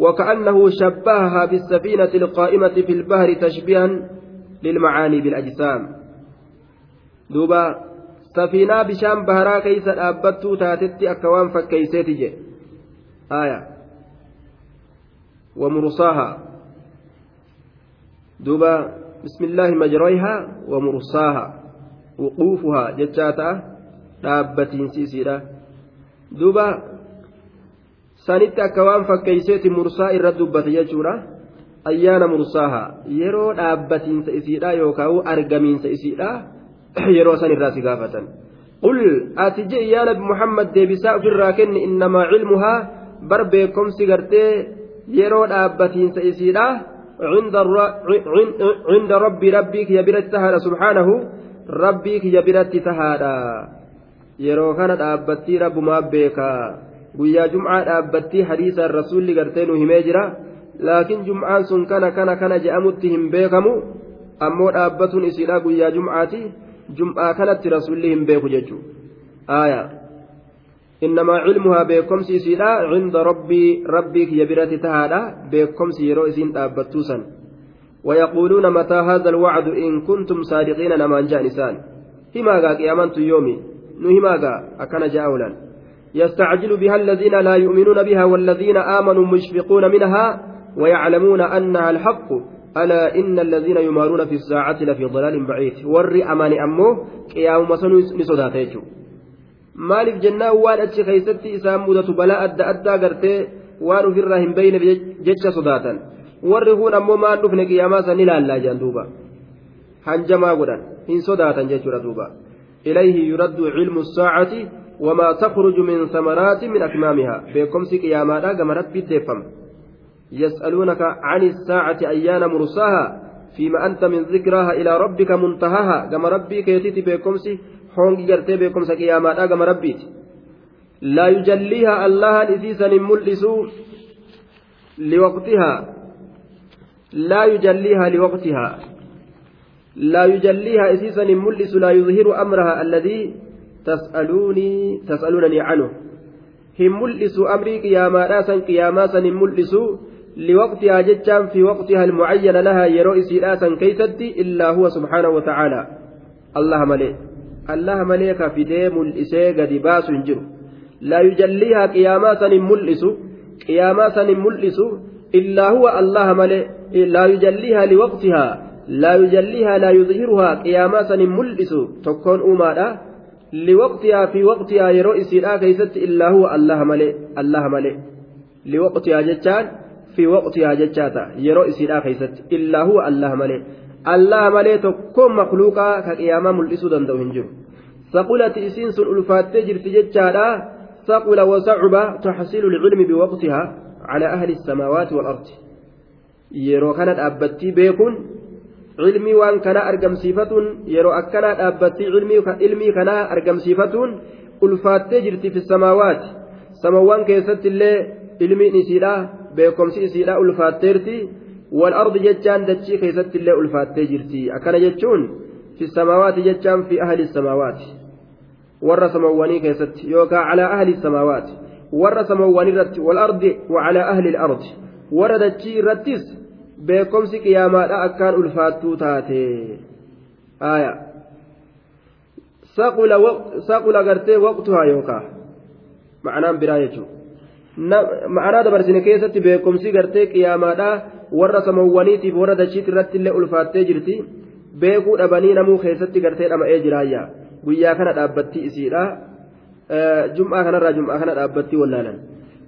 وكأنه شبهها بالسفينة القائمة في البحر تشبيها للمعاني بالأجسام. دوبا سفينة بشام بهرا كيس أبتو تاتتي أكوان فكيسيتي آية. ومرصاها. دوبا بسم الله مجريها ومرصاها. وقوفها جتاتا dhaabbatiin siisiidha duuba sanitti akka waan fakkeeyseeti mursaa irra dubbate jechuudha ayyaana mursaaha yeroo dhaabbatiinsa isiidha yookaan argamiinsa isiidha yeroo san irraa si gaafatan qul ati je'i yaa nabi muhammad deebisaa ofirraa kenni innamaa cilmuhaa bar beekomsi gartee yeroo dhaabbatiinsa isiidha عند ربي ربي كي برت تهادا سبحانه ربي كي برت تهادا yeroo kana dhaabbattii rabbumaa beekaa guyyaa jum'aa dhaabbattii hadiisaan rasuulli gartee nu himee jira laakiin jum'aan sun kana kana kana je'amutti hin beekamu ammoo dhaabbatuun isiidha guyyaa jum'aati jum'aa kanatti rasuulli hin beeku jechuudha innamaa cilmuhaa beekomsi isiidha cinda rabbii rabbii kiyya biratti tahaadha beekomsi yeroo isiin dhaabbattuu san ويقولون متى هذا الوعد إن كنتم صادقين نمان جاء نسان هماغا قيامة يومي نهماغا أكن جاءولا يستعجل بها الذين لا يؤمنون بها والذين آمنوا مشفقون منها ويعلمون أنها الحق ألا إن الذين يمارون في الساعة لفي ضلال بعيد ور أمان أمه قيام مسنو waan achi keeysatti isaan mudatu balaa adda addaa gartee waan ofirraa hin bayne jecha sodaatan warri kun ammoo maan dhufne qiyaamaa san ilaallaa jedhan duuba hanjamaa godhan hin sodaatan jechuudha duuba ilayhi yuraddu cilmu saacati wamaa takhruju min samaraati min akmaamihaa beekomsi qiyaamaadha gama rabbiitti deeffama يسألونك عن الساعة أيان مرساها. فيما أنت من ذكراها إلى ربك منتهاها. كما ربي كيتيتي بكمسي حونجي قرتي بكمسا قيامات كما ربيت لا يجليها الله إذيسا ملئس لوقتها. لا يجليها لوقتها. لا يجليها إذيسا ملئس لا يظهر أمرها الذي تسألوني تسألونني عنه. هم ملئس أمري قياما سن قياما سن ملئس لوقتها جتان في وقتها المعين لها يرو إسيراسا كيستي إلا هو سبحانه وتعالى. الله ملئ الله ملئك في ديم الإسي قد باس جر لا يجليها قياما سن ملئس قياما سن ملئس إلا هو الله ملئ لا يجليها لوقتها لا يجليها لا يظهرها قياما سن ملئس تكون أمارا لوقتها في وقتها يرو إسيرا كيست إلا هو الله ملئ الله ملئ لوقتها جتان في وقتها جتاتا يرو إسيرا كيست إلا هو الله ملئ الله ملئ تكون مخلوقا كقياما ملئسو دندو هنجر ثقلت إسين سن ألفات تجر في جتاتا ثقل وصعب تحصيل العلم بوقتها على أهل السماوات والأرض. yeroo kana dhaabbattii beekuun ilmii waan kana argamsiifatuun yeroo akkanaa dhaabbattii ilmii kanaa argamsiifatuun ulfaattee jirti fi samaawaati samawwan keessatti illee ilmiin isiidha beekomsi isiidha ulfaatteerti wal ardi jechaan dachii keessatti illee ulfaattee jirti akkana jechuun fi samaawaati jechaan fi ahli samaawaati warra samawwanii keessatti yookaan calaa ahli samaawaati warra samawwanii irratti wal ardi wacalaa ahli ardi warra dachii irrattis beekomsi qiyaamaadha akkaan ulfaattuu taate. Aya saqula gartee waqtuhaa yookaa. Ma'anaan biraa jechuudha. Ma'anaa dabarsine keessatti beekomsi gartee qiyaamaadha warra samawwaniitiif warra dachiit irratti illee ulfaattee jirti. Beekuu dhabanii namuu keessatti gartee dhama'ee jiraayya. Guyyaa kana dhaabbattii isiidha jum'aa kanarraa jum'aa kana dhaabbattii wallaalan.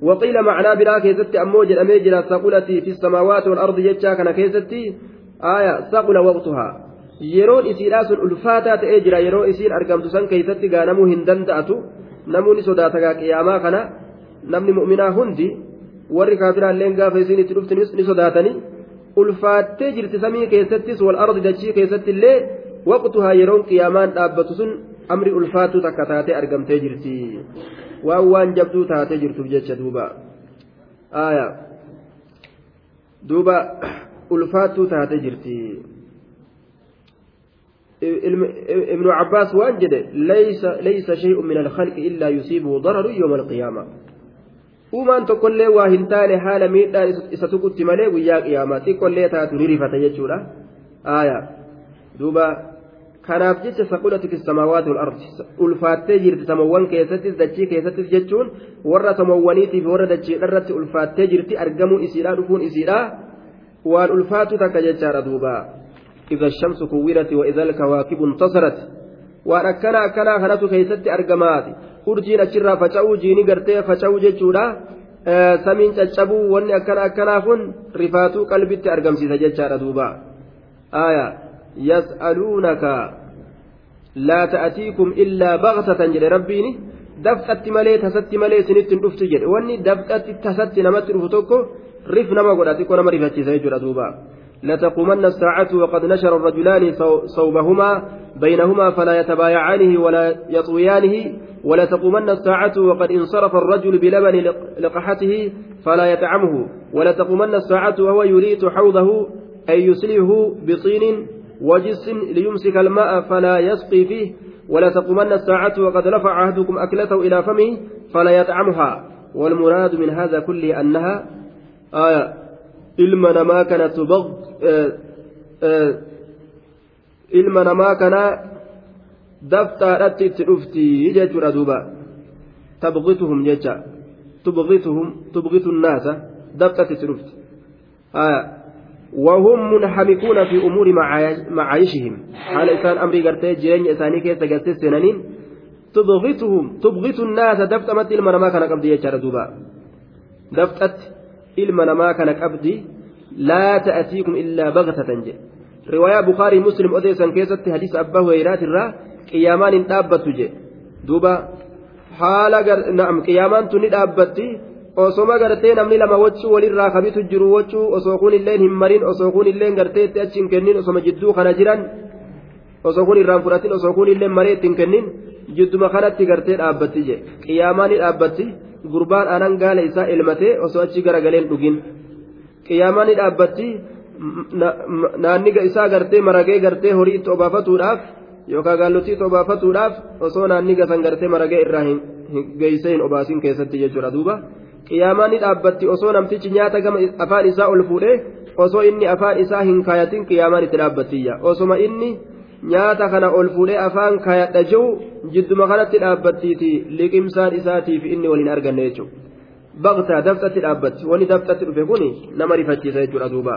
وقيل معنى برا كيستي أمو جرمي جرا ثقلتي في السماوات والأرض جتشا كان كيستي آية ثقل وقتها jira yeroo isiin argamtu san keeysatti gaa namuu hin danda'atu namuuni sodaata gaa qiyaamaa kana namni mu'minaa hundi warri kaafiraalleen gaafa isiin itti dhufti ni sodaatanii ulfaattee jirti samii keessattis wal ardi dachii keessatti illee waqtuhaa yeroon qiyaamaan dhaabbatu sun amri ulfaattuu takka taatee argamtee jirti waan waan jabduu taatee jirtuuf jecha duuba aya duuba ulfaattuu taatee jirti ابن عباس وانجد ليس ليس شيء من الخلق الا يصيبه ضرر يوم القيامه uumaan tokkollee waa hin taane haala miidhaan isa tuqutti malee guyyaa qiyaamaa xiqqollee taatu ni rifata jechuudha aayaa duuba kanaaf jecha saqulati fi samaawaati wal ardi ulfaattee jirti samawwan keessattis dachii keessattis jechuun warra samawwaniitiif warra dachiidha irratti ulfaattee jirti argamuun isiidha dhufuun isiidha waan ulfaatu takka jechaadha duuba إذا الشمس كورت وإذا الكواكب انتصرت waan akkana akkanaa kanatu keessatti argamaati urjiin achirraa faca'uu jiini gartee faca'uu jechuudha samiin caccabuu wanni akkana akkanaa kun rifaatuu qalbitti argamsiisa jechaadha duuba aayaa baqtatan jedhe rabbiini dafqatti malee tasatti malee isinitti hin dhuftu jedhe wanni dafqatti tasatti namatti dhufu tokko rif nama godha xiqqoo nama rifachiisa jechuudha duuba لتقومن الساعة وقد نشر الرجلان صوبهما بينهما فلا يتبايعانه ولا يطويانه ولا تقومن الساعة وقد انصرف الرجل بلبن لقحته فلا يطعمه ولا تقومن الساعة وهو يريد حوضه أن يسليه بطين وجس ليمسك الماء فلا يسقي فيه ولا تقومن الساعة وقد رفع عهدكم أكلته إلى فمه فلا يطعمها والمراد من هذا كله أنها آية namaa kana tubaq ilma namaa kana daftaadhatti itti dhufti jechuudha duuba tabqituhum jecha tubqituhum tubqitu nnaasa dafxatti itti dhufti وهم منحمكون في أمور معايشهم حال إسان أمري قرتي جيرين إساني كيسا قرتي سنانين تبغتهم تبغت الناس دفتمت المنما كان قبضي يجار دوبا دفتت kana qabdi laa ta'atiikum illaa bagtatan jedhe riwaayaa bukaarii muslim odeessan keessatti hadiisa abbaa hureyraatiirraa qiyaamaan hin dhaabbattu jedhe duuba haala na'am qiyaamaan tun ni dhaabbatti osoma gartee namni lama wachuu walirraa kabitu jiru wachuu osoo kun illeen hin marin osoo kun illeen gartee itti achi hin kennin osoma jidduu kana jiran osoo kun irraan fudhatin osoo kun illeen maree itti hin kennin jidduma kanatti gartee dhaabbatti jedhe qiyaamaa ni dhaabbatti. gurbaan aanan gaala isaa elmatee osoo achi garagaleen dhugin qiyaamaa ni dhaabbatti naanniga isaa gartee maragee gartee horii itti obaafatuudhaaf yookaan gaallotii itti obaafatuudhaaf osoo naanniga san gartee maragee irraa hin geessee hin obaasin keessatti jechuudha duuba qiyaamaa ni dhaabbatti osoo namtichi nyaata gama afaan isaa ol fuudhee osoo inni afaan isaa hin kaayatin qiyaamaan itti dhaabbattiyya osoma inni. nyaata kana ol fuudhee afaan kaayadha jiru jidduma kanatti dhaabbattiiti liqimsaan isaatiif inni waliin arganne jechuudha baqtaa daftatti dhaabbatti wani daftatti dhufe kun nama rifachiisa jechuudha duuba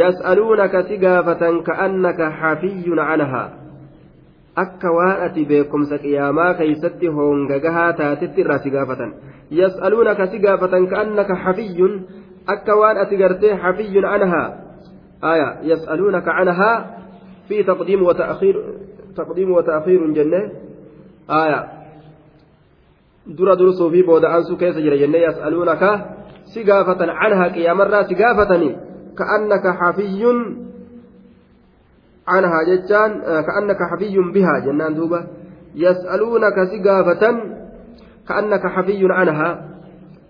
yas'aluunaka si gaafatan ka'annaka hafiyyun anhaa akka waan ati beekumsa qiyaamaa keeysatti hoongagahaa taatetti irraa si gaafatan yas'aluunaka si gaafatan ka'annaka hafiyyun akka waan ati gartee hafiyyun anhaa aya yas'aluunaka anhaa في تقديم وتأخير تقديم وتأخير جنة آية درا درسوا في بود أنسو كيس جرى جنة يسألونك سقافة عنها قيامرة سقافتني كأنك حفي عنها جتان كأنك حفي بها جنان دوبة. يسألونك سقافة كأنك حفي عنها.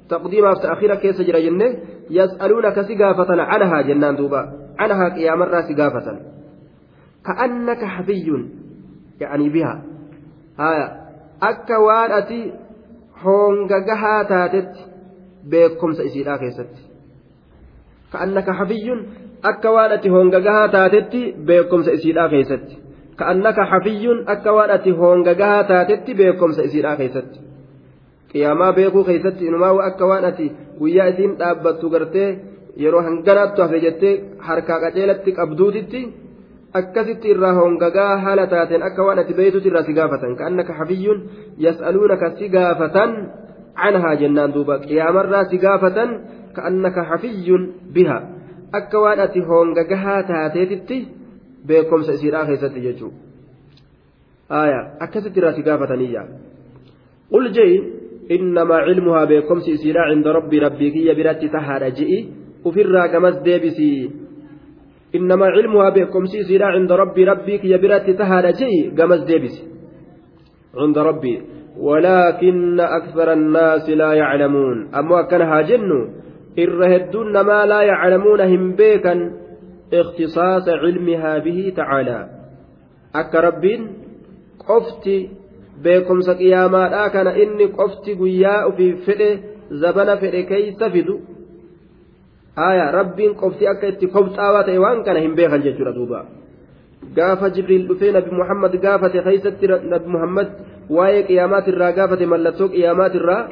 تقديم تأخير كيس جرى جنة. يسألونك سقافة عنها جنان دوبة. عنها قيامرة سقافة. كأنك حفي يعني بها. آية. أكا وان أتي هونغغها تاتت بكم سيسيرا كيست. كأنك حفي. akka waan ati hongagahaa taatetti beekumsa isiidhaa keessatti. Ka'annaka hafiyyuun akka waan ati hongagahaa taatetti beekumsa isiidhaa keessatti. Qiyaamaa beekuu keessatti inumaa akka waan ati guyyaa isiin dhaabbattu gartee yeroo hanganaattu hafe jettee harkaa qaceelatti qabduutitti akkasitti irraa hongagaa haala taateen akka waan ati beeytuuti irraa si gaafatan. Ka'annaka hafiyyuun yas'aluunaka si gaafatan canhaa jennaan duuba. Qiyaamarraa si gaafatan ka'annaka hafiyyuun bihaa akka waan ati hongagahaa taateetitti beekomsa isiidhaa keessatti jechuudha akkasitti irraa si gaafataniyya qul je'i innamaa cilmuhaa beekomsi isiidhaa cinda rabbii rabbii kiyya biratti tahaadha je'i ufirraa gamas deebisii إنما علمها بكم سيسيرا عند ربي ربي كي برات تهانا شيء قمز ديبس عند ربي ولكن أكثر الناس لا يعلمون أما كانها جن إرهدون ما لا يعلمون هم بيكا اختصاص علمها به تعالى أك ربين قفتي beekumsa qiyaamaadhaa kana inni qofti guyyaa ofii fedhe zabana fedhe keeysa fidu aya rabbiin qofti akka itti kobxaawaa ta'e waan kana hin beekan jechuudha duuba gaafa jibriil dhufee nabi muhammad gaafate keeysatti nabi muhammad waa'ee qiyaamaatirraa gaafate mallattoo qiyaamaatirraa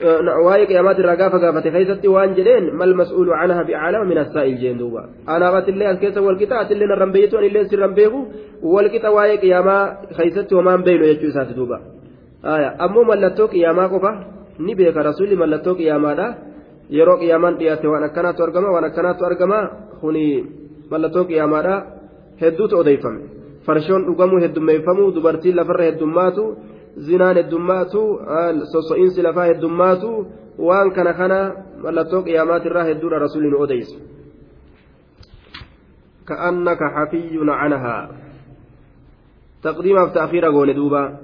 waa'ee qiyaamaatirraa gaafa gaafate keeysatti waan jedheen mal mas'uulu canha bi'aalama min assaa'il jeen duuba anaabatillee as keessa walqixa atillee narran beeytu anillee sirran beeku walqixa waa'ee qiyaamaa keeysatti homaan beeynu jechuu isaati duuba ammoo mallattoo qiyaamaa qofa ni beeka rasuulli mallattoo qiyaamaadha yeroo qiyaamaan dhiyaate waan akkanaatu argama waan akkanaatu argama kuni mallattoo qiyaamaadha hedduutu odeeffame farshoon dhugamuu heddummeeffamuu dubartiin lafarra heddummaatu zinaan heddummaatu sosso'iinsi lafaa heddummaatu waan kana kana mallattoo qiyaamaatirraa hedduudha rasuulli nu odeysa حفي عنها تقديمها في تأخير قول دوبا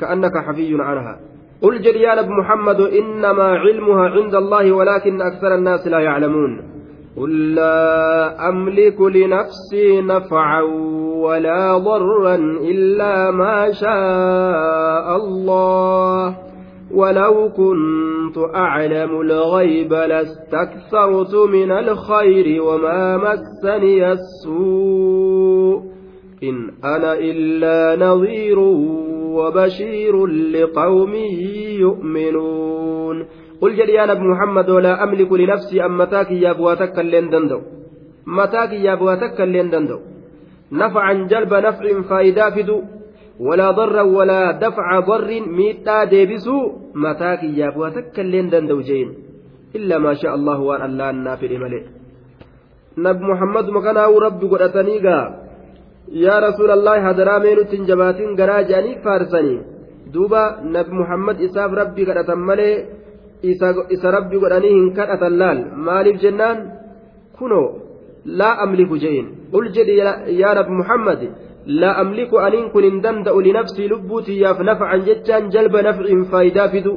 كأنك حفي عنها قل جريان محمد إنما علمها عند الله ولكن أكثر الناس لا يعلمون قل لا أملك لنفسي نفعا ولا ضرا إلا ما شاء الله ولو كنت أعلم الغيب لاستكثرت من الخير وما مسني السوء إن أنا إلا نظير وبشير لقوم يؤمنون قل جل يا نبي محمد ولا أملك لنفسي أم متاك يا بواتك اللين دندو. متاك يا بواتك اللين دندو. نفعا جلب نفع فائدة فدو ولا ضر ولا دفع ضر ميتا ديبسو. متاك يا بواتك اللين دندو جين. إلا ما شاء الله وأن الله النافر ملئ. نبي محمد مكانه رب قدتني yaa rasuulallahi hadaraa meenutti hin jabaatin garaa jedhanii faarsanii duuba nabi muhammad isaaf isa rabbi godhanii hin kadhatan laal maaliif jennaan kunoo laa amliku je'in qul jedhi yaa nabi muhammad laa amliku aniin kun hin danda'u linafsii lubbuutiyyaaf nafcan jechaan jalba nafciin faayidaa fidu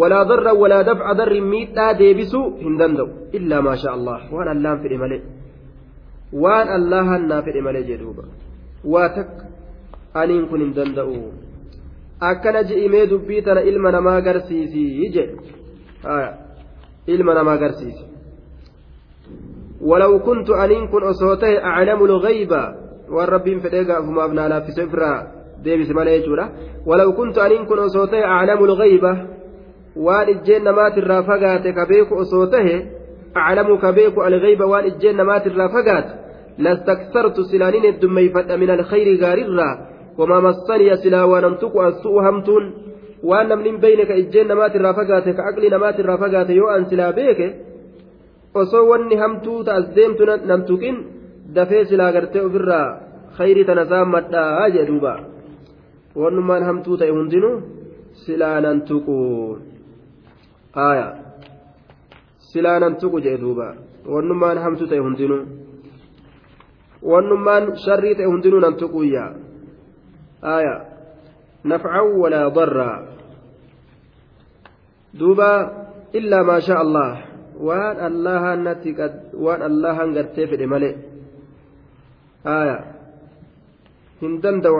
ولا ضر ولا دفع ضر ميتا ديبسو هندندو إلا ما شاء الله وأنا اللام في ملئ waan allahan naa fedhe malee jedhuuba waa takka aniin kun hin danda'u akkana je'imee dubbii tana ilma namaa agarsiisii jedhe ilma namaa agarsiisi ولو كنت أنين كن أصوته أعلم الغيب والرب فديك أفما أبنا لا في سفرة ديبس مالي ولو كنت أنين كن أصوته أعلم الغيب وان الجن مات الرافقات كبيك أصوته أعلم كبيك الغيب وان الجن مات الرافقات لاستكثرت سلانين الدميفة من الخير غاررا وما مصني سلا ونمتك السوء همتون وأن من بينك إجين نمات الرافقات كعقل نمات الرافقات يو أن سلا بيك osoo wanni hamtuu ta'as deemtu namtuqin dafee silaa gartee ofirraa khayrii tana saammadhaa jee duuba wannummaan hamtuu ta'e hundinuu silaa nan tuqu aya silaa nan tuqu jee duuba wannummaan hamtuu ta'e hundinuu wannummaan sharrii ta'e hundinuu nan tuquyya aya darraa duuba illaa maa shaa allah waan allahan natti waan allahan gartee fedhe malee aya hin danda'u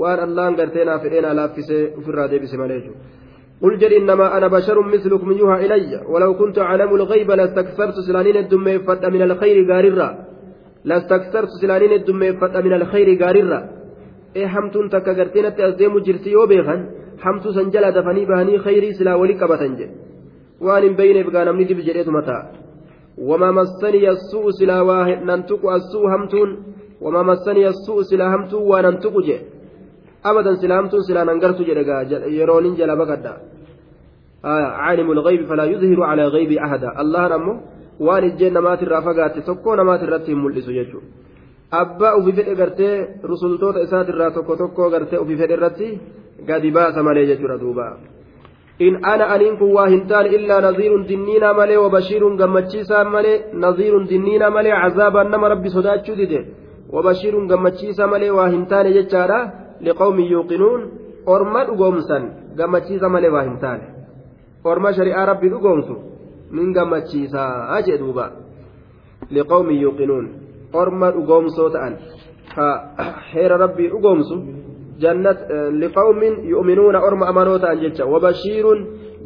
waan allahan gartee naa fedhee naa laaffisee ofirraa deebise malee jechuudha قل جل إنما أنا بشر مثلكم يوحى إلي ولو كنت أعلم الغيب لاستكثرت سلانين الدم من الخير قاررا lastaktartu silaaniin heddummeeffadha min alkhayri gaarirra ee hamtuun takka garteenatti as deemu jirti yoo beekan hamtuu san jala dafanii bahanii khayrii silaa wali qabatan jedhe waan hin beyneef gaa namni dib jedheetuma ta'a وما مسني السوء سلا ننتق السوء همتون وما مسني السوء سلا همتون وننتق جي أبدا سلا همتون سلا ننقرت جلقا يرونين جلا بقدا آه عالم الغيب فلا يظهر على غيب أحدا الله نمو waan ijjeen namaatirraa fagaatte tokko namaatirratti hin mul'isu jechuudha abbaa ofii fedhe gartee rusultoota isaatirraa tokko tokko gartee ofii fedhe irratti gadi baasa malee jechuudha duuba. in ana aniin kun waa hin taane illaa naziirun dinniinaa malee wabashiirun gammachiisaa malee naziirun dinniinaa malee cazaabaan nama rabbi sodaachuu dide wabashiirun gammachiisaa malee waa hin taane jechaadha liqawmin yuuqinuun orma dhugoomsan gammachiisa malee waa hin taane orma shari'aa rabbi dhugoomsu min gammachiisaa jee duuba yuuqinuun orma dhugoomsoo ta'an. Ka heera rabbii dhugoomsu jannat liqawmin yu'minuuna orma amanoo ta'an jecha. Wabashiirun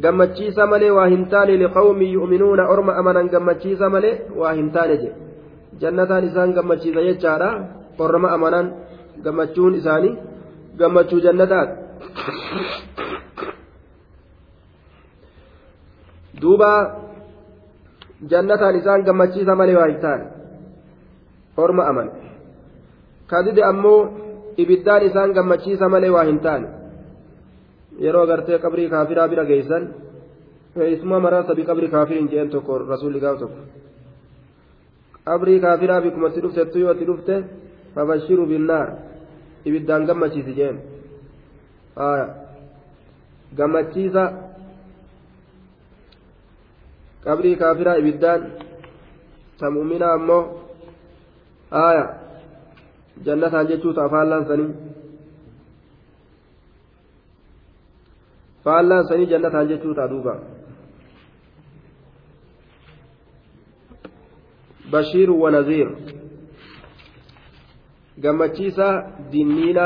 gammachiisa malee waa hin taane liqawmin yu'minuuna orma amanan gammachiisa malee waa hin taane je. Jannataan isaan gammachiisa jechaadha orma amanan gammachuun isaanii gammachuu jannataat duuba jannataan isaan gammachiisa malee waa hin taane aman kadide ammoo ibiddaan isaan gammachiisa malee waa hin taane yeroo gartee qabrii kaafiraa bira geessan fe'isuma maraa sabii qabrii kaafiriin jeen tokko rasuulli gaaf tokko qabrii kaafiraa bikumatti dhuftettu yoo itti dhufte fabashiru binnaar ibiddaan gammachiisi jeen gammachiisa qabrii kaafiraa ibiddaan ta mu'minaa ammoo aaya jannataan jechuuta afaallaan sanii faallaan sanii jannataan jechuuta duuba بشير ونذير gammachiisa dinniina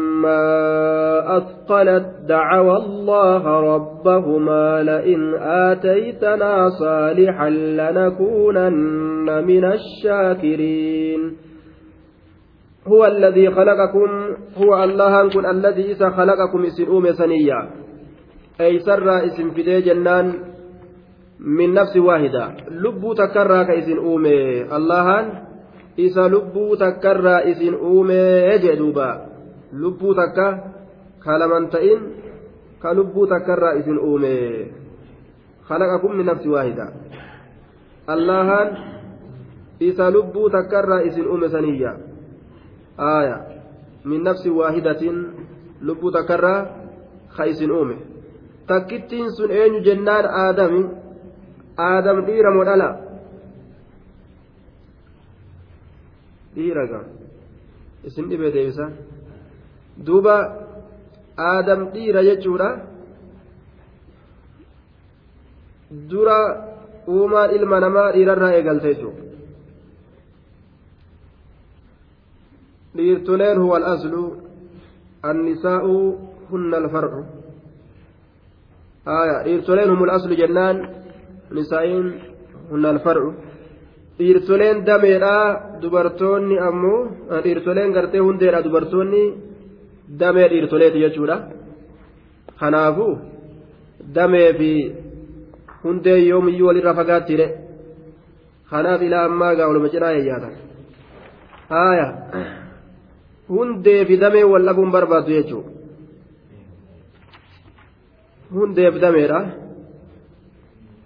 أثقلت دعوا الله ربهما لئن آتيتنا صالحا لنكونن من الشاكرين هو الذي خلقكم هو الله كن الذي إذا خلقكم اسم أوم سنيا أي سر اسم فدي جنان من نفس واحدة. لب تكرى كاسم أوم الله lubbuu takkarraa isin uumee jee duuba lubbuu takka ka laman ta'in ka lubbuu takkarraa isin uume خلقكم من نفس واحدة allahan isa lubbuu takkarraa isin uume saniyya aaya min nafsi waahidatin lubbuu takkarraa ka isin uume takkittiin sun eenyu jennaan aadami aadam dhiira moo dhala dhiiraga isin dhibee deebisa duuba aadam dhiira jechuudha. Dura uumaan ilma namaa dhiirarraa eegalte jechuudha. Dhiirtoleen huwa al-aslu annisaa'u hunna alfar'u. Aya dhiirtoleen humul aslu jennaan nisaa'iin hunna alfar'u. Dhiirtoleen dameedha dubartoonni ammoo dhiirtoleen gartee hundeedha dubartoonni damee dhiirtoleeti jechuudha kanaafuu damee fi hundee yoomiyyuu walirra fagaattiidhe kanaaf ilaa ammaa gaa waluma cinaa eeyyaatan haaya hundee fi damee wal dhabuun barbaaddu jechuudha hundeef dameedha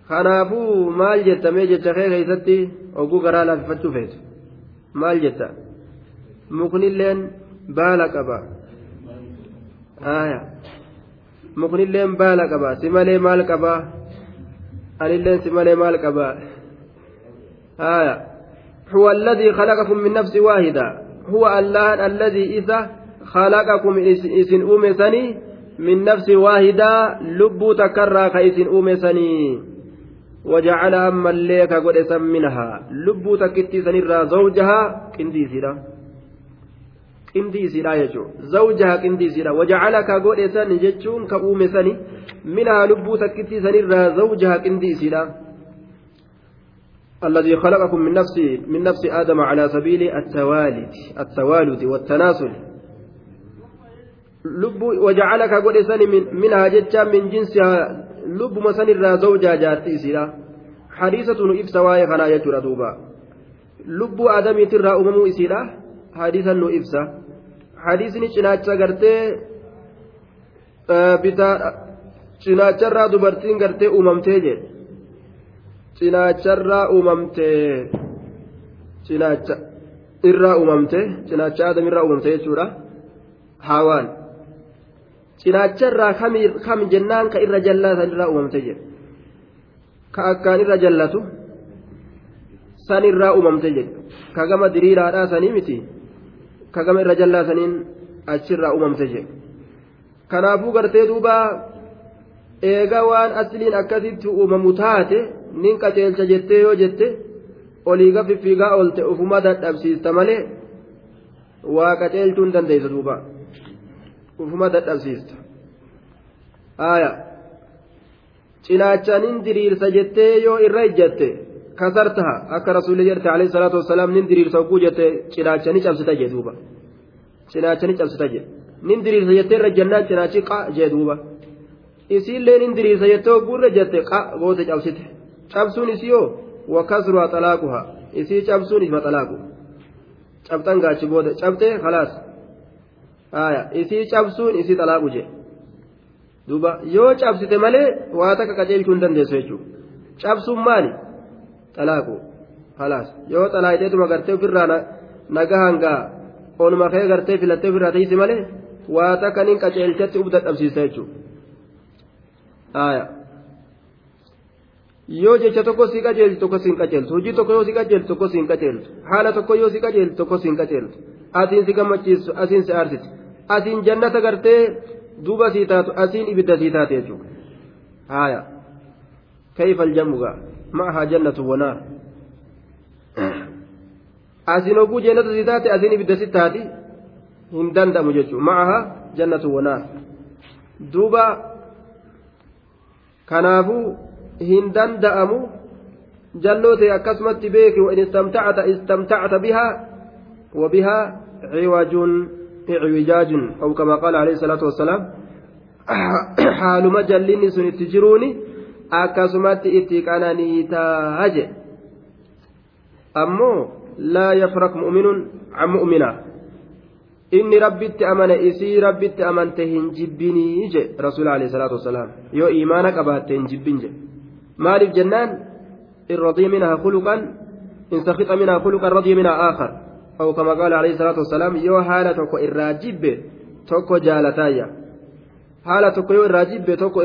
kanaafuu maal jettamee jecha kee keessatti. oguu garaa laaffifachuu feetu maal jetta muknilleen baala qaba muknilleen baala qaba si malee maal qaba anilleen si maal qaba هو الذي خلقكم من نفس واحدة هو الله الذي إذا خلقكم إسن أومسني من نفس واحدة لب تكرى كإسن أومسني وجعل أما الليك قد منها لبو تكتي سنرى زوجها كندي سيرا كندي سيرا يجو زوجها كندي سيرا وجعلك قد سن جتشون كأوم سني منها لبو تكتي سنرى زوجها كندي سيرا الذي خلقكم من نفس من نفس آدم على سبيل التوالد التوالد والتناسل لب وجعلك قد من منها جتشا من جنسها sanirraa zawjaa jaartii isiidha hadiisatu nu ibsa waa'ee kanaa jechuudha duuba. Lubbuu aadamiitirraa uumamuu isiidha hadiisan nu ibsa. Hadiisni cinaacha gartee bitaa cinaacharraa dubartiin gartee uumamtee jedhe cinaacharraa uumamtee cinaacha irraa uumamte cinaacha aadamirraa uumamte jechuudha. Haawaan. Cinaacharraa kam jennaan ka irra jallaa san irraa uumamte jedhe ka akkaan irra jallatu san irraa uumamte jedhe ka gama diriiraadhaa sanii miti ka gama irra jallaa saniin achirraa uumamte jedhe kanaafuu gartee duuba eega waan asliin akkasitti uumamu taate nin qaceelcha jettee yoo jette oliiga fiffiigaa oolte ufuma dadhabsiista malee waa qaceelchuu hin dandeessa duuba. ufuma dadhabsiista aya cinaacha diriirsa jettee yoo irra ijjatte ni cabsita jee duuba cinaacha ni cabsita jee nin diriirsa jettee irra jannaan cinaachi qa jee duuba isiillee nin diriirsa jettee oguu irra jette qa goote cabsite cabsuun isii yoo wakasruha xalaaquha isii cabsuun isma xalaaqu cabxan gaachi booda cabtee khalaas aya isii cabsuun isii xalaaqu jee duuba yoo cabsite malee waa takka qaceelchuu hin dandeessu jechuudha cabsuun maali xalaaqu halaas yoo xalaayiteetuma gartee ofirraa naga hangaa onuma kee gartee filattee ofirraa teessi malee waa takka nin qaceelchatti uf dadhabsiisa jechuudha yoo jecha tokko si qajeeltu tokko si hin qajeeltu hojii tokko yoo si qajeeltu tokko si hin qajeeltu haala tokko yoo si qajeeltu tokko si hin qajeeltu asiin si gammachiisu asiin si aarsiti asiin jannata gartee duuba sii taatu asiin ibidda sii taate jechuudha haaya kayfa aljamu gaa ma'ahaa jannatu wanaar asiin oguu jannata sii taate asiin ibidda si taati hin danda'amu jechuudha ma'ahaa jannatu wanaar duuba kanaafuu hin danda'amu jalloo ta'e akkasumatti beeki wa in istamtacta istamtacta bihaa wa bihaa ciwajun icwijaajun aw kama akkasumatti itti qananiitaa je ammoo laa yafrak mu'minun can mu'minaa inni rabbitti amane isii rabbitti amante hin jibbinii je rasuul alayhi salaatu wassalaam yoo iimaana qabaatte hin jibbin je maaliif jennaan in radii minhaa khuluqan in sakhixa minhaa khuluqan radii minhaa aakhar أو كما قال عليه الصلاة والسلام يو حالة تكو إراجب تكو جالتايا حالة تكو يو إراجب تكو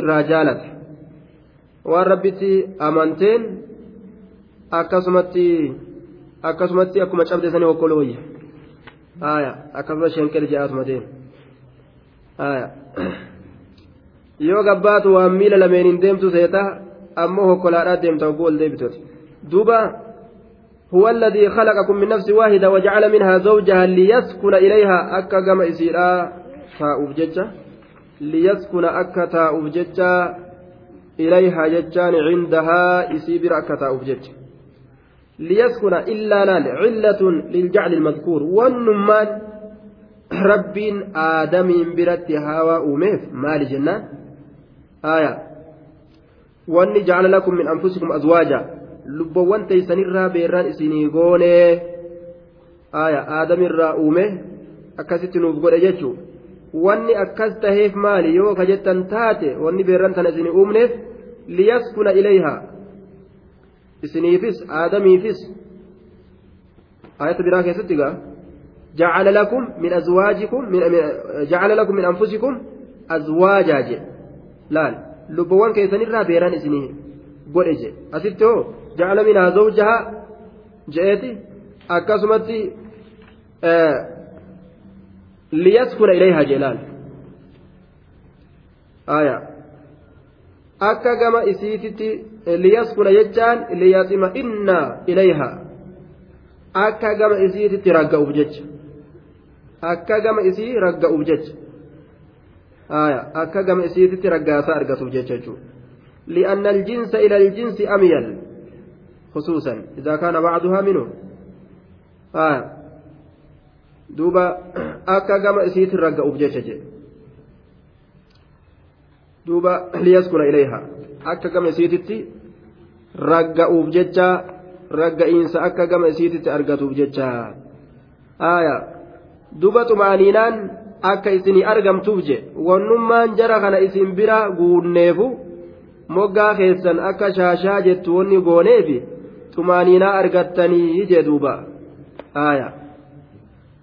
إراجالت والربتي أمانتين akkasumatti akkasumatti akkuma cabde sanii hokkolo wayya haya akkasuma shenker je'aatuma deemu haya yoo gabbaatu waan miila lameen hin deemtu seeta ammoo hokkolaadhaa deemta hogguu ol deebitooti duuba هو الذي خلقكم من نفس واحدة وجعل منها زوجها ليسكن إليها أكا كما إسيرا تاؤف ججة ليسكن أكا تاؤف ججة إليها ججان عندها إسيبر أكا تاؤف ججة ليسكن إلا لال علة للجعل المذكور والنمان رب آدم برت هوا أميف مال جنان آية وأني جعل لكم من أنفسكم أزواجا beerraan isinii goonee aya aadamirraa uume akkasitti nuuf godhe jechuu wanni akkas taheef maali yoo ka jettan taate wanni beerran tana isinii uumneef liyaskuna ilayhaa isiniifis aadamiifis ayata biraa keessatti gaa لكم من أزواجكم من جعل لكم من أنفسكم أزواجا. جي لا لبوان كيسن الرا بيران إسنيه. قول إجي. أسيتو جعل منها زوجها. جئتي أكسمتي آه ليسكن إليها جلال. آية. akka gama isiititti liyaskuna jechaan liyaxima inna ilayha akka gama isiititti ragga'uuf jecha akka gama isii ragga'uuf jecha akka gama isiititti raggaasaa argatuuf jecha jechuudha li'anna aljinsa ila aljinsi amyal خصوصا إذا كان بعضها منه آه دوبا أكا كما إسيت الرقة أبجيش duuba liyaskuna ilayha. Akka gama isiititti ragga'uuf jecha ragga'iinsa akka gama isiititti argatuuf jecha. Aayaa duba xumaaniinaan akka isin argamtuuf je wannummaan jara kana isin bira guunneefu moggaa keessan akka shaashaa jettu wanni gooneef xumaaniinaa argattanii je duuba. Aayaa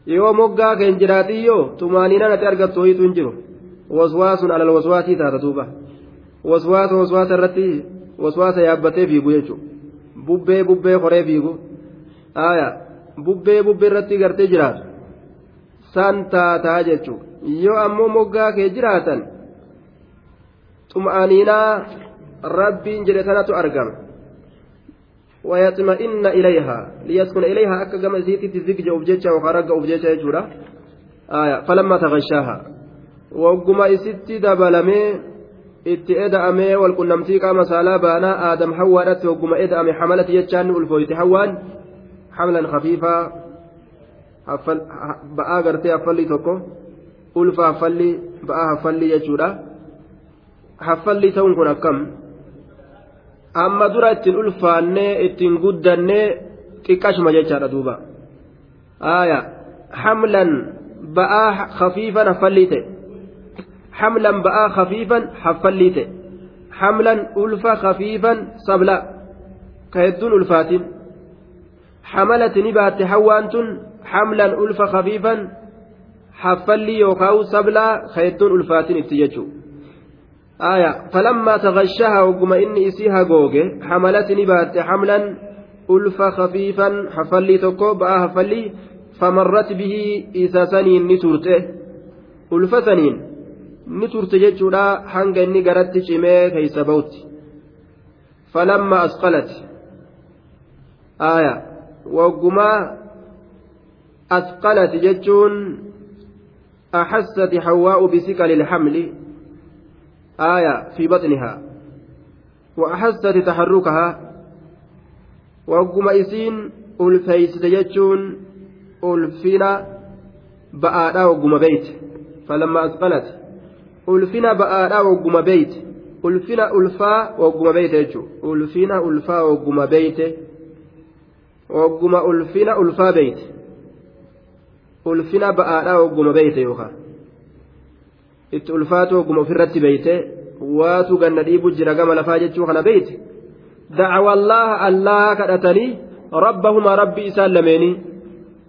yoo moggaa keen jiraatiyyoo xumaaniinaan natti argattu hoyitu hin jiru. Waswaasun alal waswaasii taata duuba waswaasa waswaasa irratti waswaasa yaabbatee fiigu jechuudha bubbee bubbee koree fiigu aaya bubbee bubbee irratti gartee jiraatu san taataa jechuudha yoo ammoo moggaa kee jiraatan xuma'aniinaa rabbiin jedhe sanatu argama. ويطمئن إليها ليسكن إليها أكا كما سيتي تزكج أوبجيتشا وخرج أوبجيتشا يجورا آية فلما تغشاها وقما إستي دبلمي itti eda'amee walqunnamtii qaama saalaa baanaa aadam hawwaadhatti hogguma eda'ame hamalati jechaan ulfooyte hawwaan hamlan khafiifaa ba'aa gartee haffalli tokko ulfa haffalli ba'aa haffalli jechuudha haffalli ta'uun kun akkam amma dura ittiin ulfaannee ittiin guddannee xiqqashuma jechaadha duuba aaya hamlan ba'aa khafiifan haffallii ta'e ulfa khafiifan sabla ka hedduun ulfaatin hamalati ni baatte hawwaan tun hamlan ulfa khafiifan haffallii yookaan sablaa ka hedduun ulfaatin itti jechuudha آية فلما تغشها وقم إني إسيها جوجي حملتني بات حملا ألف خفيفا حفلي تكو بقى حفلي فمرت به إسا سنين نتورته ألف سنين نتورته جتشورا حنق إني قرأت شمي كيس بوت فلما أثقلت آية وقما أثقلت جتشون أحست حواء بثقل الحمل آية في بطنها وأحست تحركها وقم إسين ألفيست جتشون ألفنا بآلا وقم بيت فلما أثقلت ألفنا بآلا وقم بيت ألفنا ألفا وقم بيت يجو ألفنا ألفا وقم بيت وقم ألفنا ألفا بيت ألفنا بآلا وقم بيت يوخا itti ulfaatu oguma ofirratti beeyte waatu ganna dhiibu jira gama lafaa jechuu kana beeyte dacwa allaha allaha kadhatanii rabbahumaa rabbi isaan lameenii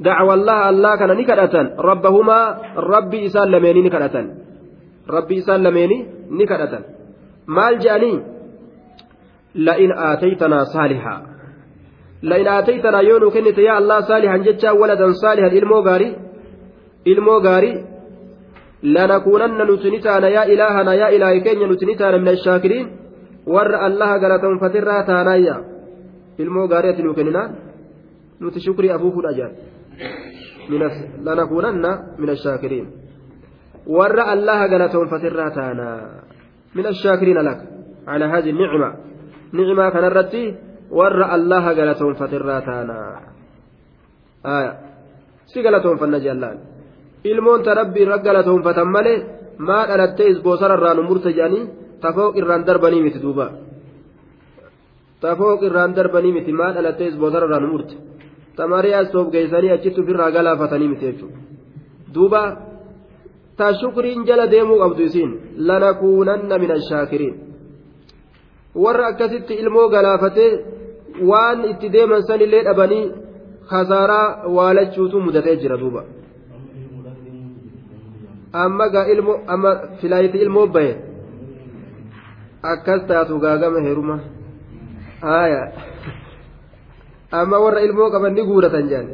dacwa allaha allaha kana ni kadhatan rabbahumaa rabbi isaan lameenii ni kadhatan rabbi isaan lameenii ni kadhatan maal je'anii la'in aataytanaa saalihaa la'in aataytanaa yoo nu kennite yaa allah saalihan jechaa waladan saalihan ilmoo gaarii ilmoo gaarii lanakuunanna nuti ni taana yaa ilaahana yaa ilaahi keenya nuti ni taana min ashaakiriin warra allaha galatanfatirraa taanaayya ilmoo gaarii ati nuu kenninaan nuti shukrii afuufuudha jaan lanakuunanna min ashaakiriin warra allaha galatanfatirraa taanaa min ashaakiriin alaka على هذه النعمة نعمة كان الرتي ور الله قالتهم فترى تانا آية سيقالتهم فالنجي الله ilmoon ta rabbi irra galatoonfatan malee maa dhalattee isboosara irraa nu murte jedhanii tafooq irraan darbanii miti duuba tafooq irraan darbanii miti maa dhalattee isboosara irraa nu murte tamarii as toof geessanii achitti ofirraa galaafatanii miti jechuudha duuba min ashaakiriin warra akkasitti ilmoo galaafatee waan itti deeman sanillee dhabanii khasaaraa waalachuutu mudatee jira duuba. amma gaa ilmoo amma filaayiti ilmoo bahe akkas taatu gaagama heeruma haaya amma warra ilmoo qaban ni guuratan jaan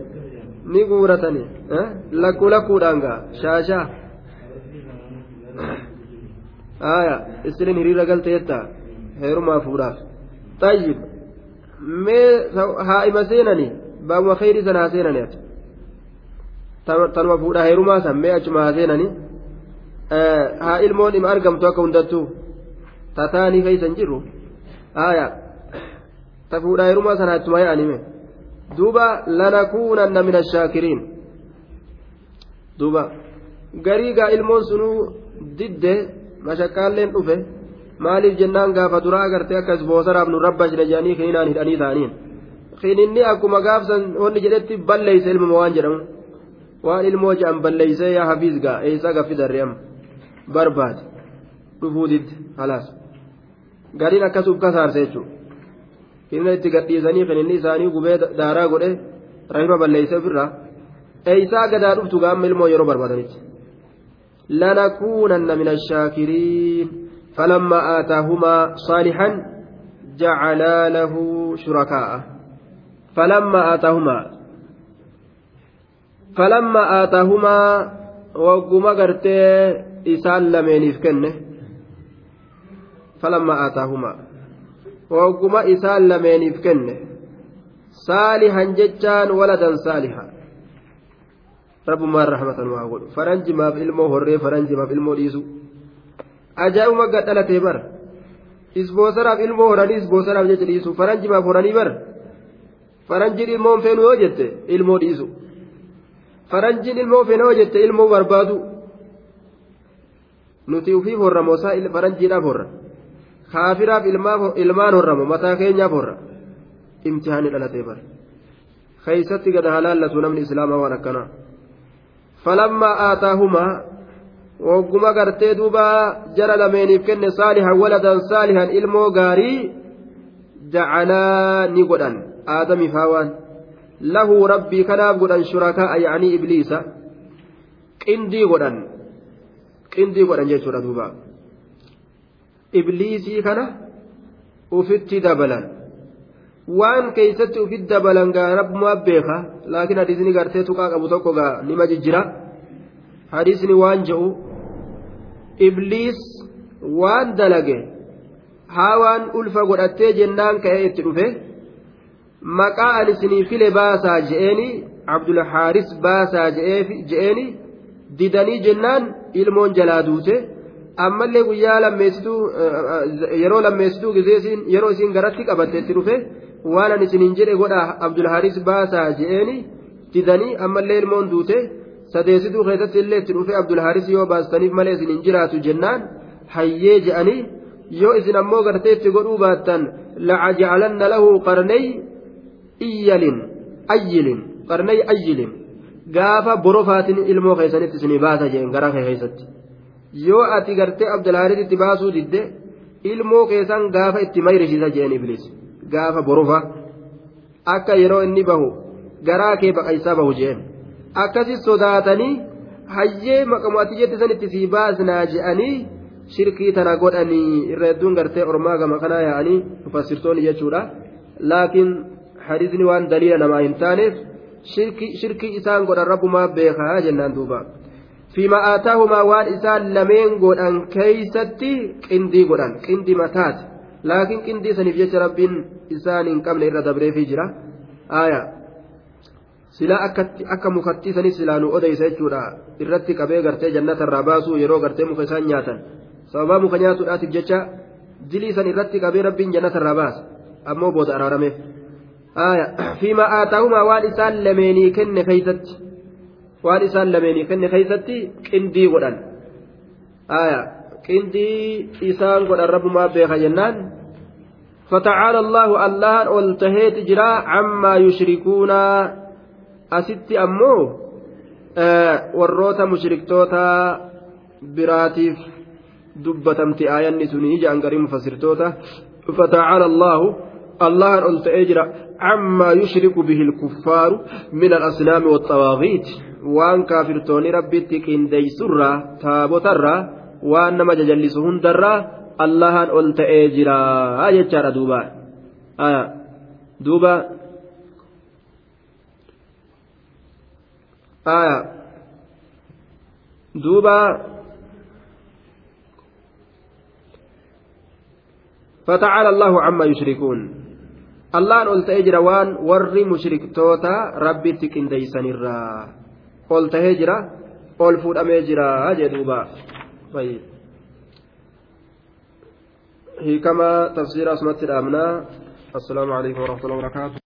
ni guuratani lakkuu lakkuudhaan gaa shaashaa haaya isinin hiriira galteetta heerumaa fuudhaaf tayyib mee haa'ima seenani baabuma kheyrii sana haa seenani ati tanuma fuudhaa heerumaa san mee achuma haa seenani haa ilmoon ima argamtu akka hundattuu tataanii keeysan jiru aya ta fuudhaa heerumaa sana achuma yaa'anime duuba lanakuunanna min ashaakiriin duuba garii gaa ilmoon sunuu didde mashakkaalleen dhufe maaliif jennaan gaafa duraa agartee akkas boosaraaf nu rabbashne jedhanii kininaan hidhanii ta'aniin. Kininni akkuma gaafsan wanni jedhetti balleeyse ilmuma waan jedhamu? Waan ilmoo jedhan balleeysee yaa hafiis gaa eeysaa gaffi darre amma? Barbaade. Dhufuu didde halaas gariin akkasuuf kasaarse jechuudha kinna itti gadhiisanii kininni isaanii gubee daaraa godhe rahima balleeysee ofirraa. Eeysaa gadaa dhuftu gaamma ilmoo yeroo barbaadanitti lanakuunanna min ashaakiriin فلما آتاهما صالحا جعلا له شركاء. فلما آتاهما فلما آتاهما وقم قرتي إسان لمينيف كنه. فلما آتاهما وقم إسان لمينيف كنه. صالحا ججان ولدا صالحا. في علمه هري فرنج ما في علمه ديسو أجاءوا ما قد ألتي بر isboosaraaf ilmoo horanii isboosaraaf jecha dhiisu faranjimaaf horanii bar faranjiin ilmoon feenu yoo jette ilmoo dhiisu faranjiin ilmoo feena yoo jette ilmoo barbaadu nuti ufiif horramoo isaa faranjiidhaaf horra kaafiraaf ilmaan horramo mataa keenyaaf horra imtihaani dhalatee bar keeysatti gada halaallatu namni islaamaa waan akkanaa wogguma gartee duuba jara lameeniif kenne saalihan waladan saalihan ilmoo gaarii jacalaa ni godhan aadamiif hawaan lahu rabbii kanaaf godhan shurakaa yacanii ibliisa qindii godhan qindii godhan jechuudha duuba ibliisii kana ufitti dabalan waan keeysatti ufit dabalan gaa rabbumaa beeka laakiin hadiisni gartee tuqaa qabu tokko gaa nima jijjira hadiisni waan je'u ibliis waan dalage haa waan ulfa godhattee jennaan ka'ee itti dhufe maqaa ani isinii file baasaa je'eeni abdulhaaris baasaa je'eeni didanii jennaan ilmoon jalaa duute. Ammallee guyyaa lammeessituu yeroo lammeessituu gizeesiin yeroo isiin garatti qabatte itti dhufe waan ani isiniin jedhe godha abdulhaaris baasaa je'eeni didanii ammallee ilmoon duute sadeessituu keessatti illee itti dhufe abdulhaaris yoo baastaniif malee isiniin jiraatu jennaan hayyee je'anii yoo isin ammoo gartee itti godhuu baattan lacajcalanna lahu qarnay iyyalin ayyilin qarnay ayyilin gaafa borofaatiin ilmoo keessanitti isinii baasa jeen gara keessatti yoo ati gartee abdulhaaris itti baasuu didde ilmoo keessan gaafa itti mayrisiisa jeen iblis gaafa borofa akka yeroo inni bahu garaa kee baqaysaa bahu jeen akkasi sodaatanii hayyee maqamu ati jette sanitti sii baasnaa je'anii shirkii tana godhanii irra hedduun gartee ormaa gama kanaa yaa'anii mufassirtoonni jechuudha laakiin hadiisni waan daliila namaa hin taaneef shirkii isaan godhan rabbumaa beekaa jennaan duuba fiima aataahumaa waan isaan lameen godhan keeysatti qindii godhan qindii mataati laakiin qindii saniif jecha rabbiin isaan hin qabne irra dabreefii jira aayaa silaa akka mukattii sanis silaa nu odeysa jechuudha irratti qabee gartee jannatarraa baasuu yeroo gartee muka isaan nyaatan sababaa muka nyaatuudhaatiif jecha dilii san irratti qabee rabbiin jannatarraa baasa ammoo booda araarameef fiima aataahumaa waan isaan lameenii kenne keeysatti waan isaan lameenii kenne keeysatti qindii godhan qindii isaan godhan rabbumaa beeka jennaan فتعالى الله الله والتهيت جرا عما يشركون asitti ammoo warroota mushriktoota biraatiif dubbatamti aayanni suni ijaan garii mufassirtoota فتعالى الله الله أن تأجر عما يشرك به الكفار من الأصنام والطواغيت وان كافرتوني ربي تكين دي سرة تابوترة نما جلسهن درة الله أن تأجر آية دوبا آية دوبا آية دوبا فتعالى الله عما يشركون الله قلت اجر وان ور مشرك توتا ربي تكن ديسن الرا قلت هجرة قل فود أم هجرة جدوبا طيب. هي كما تفسير أسمت الأمنا السلام عليكم ورحمة الله وبركاته.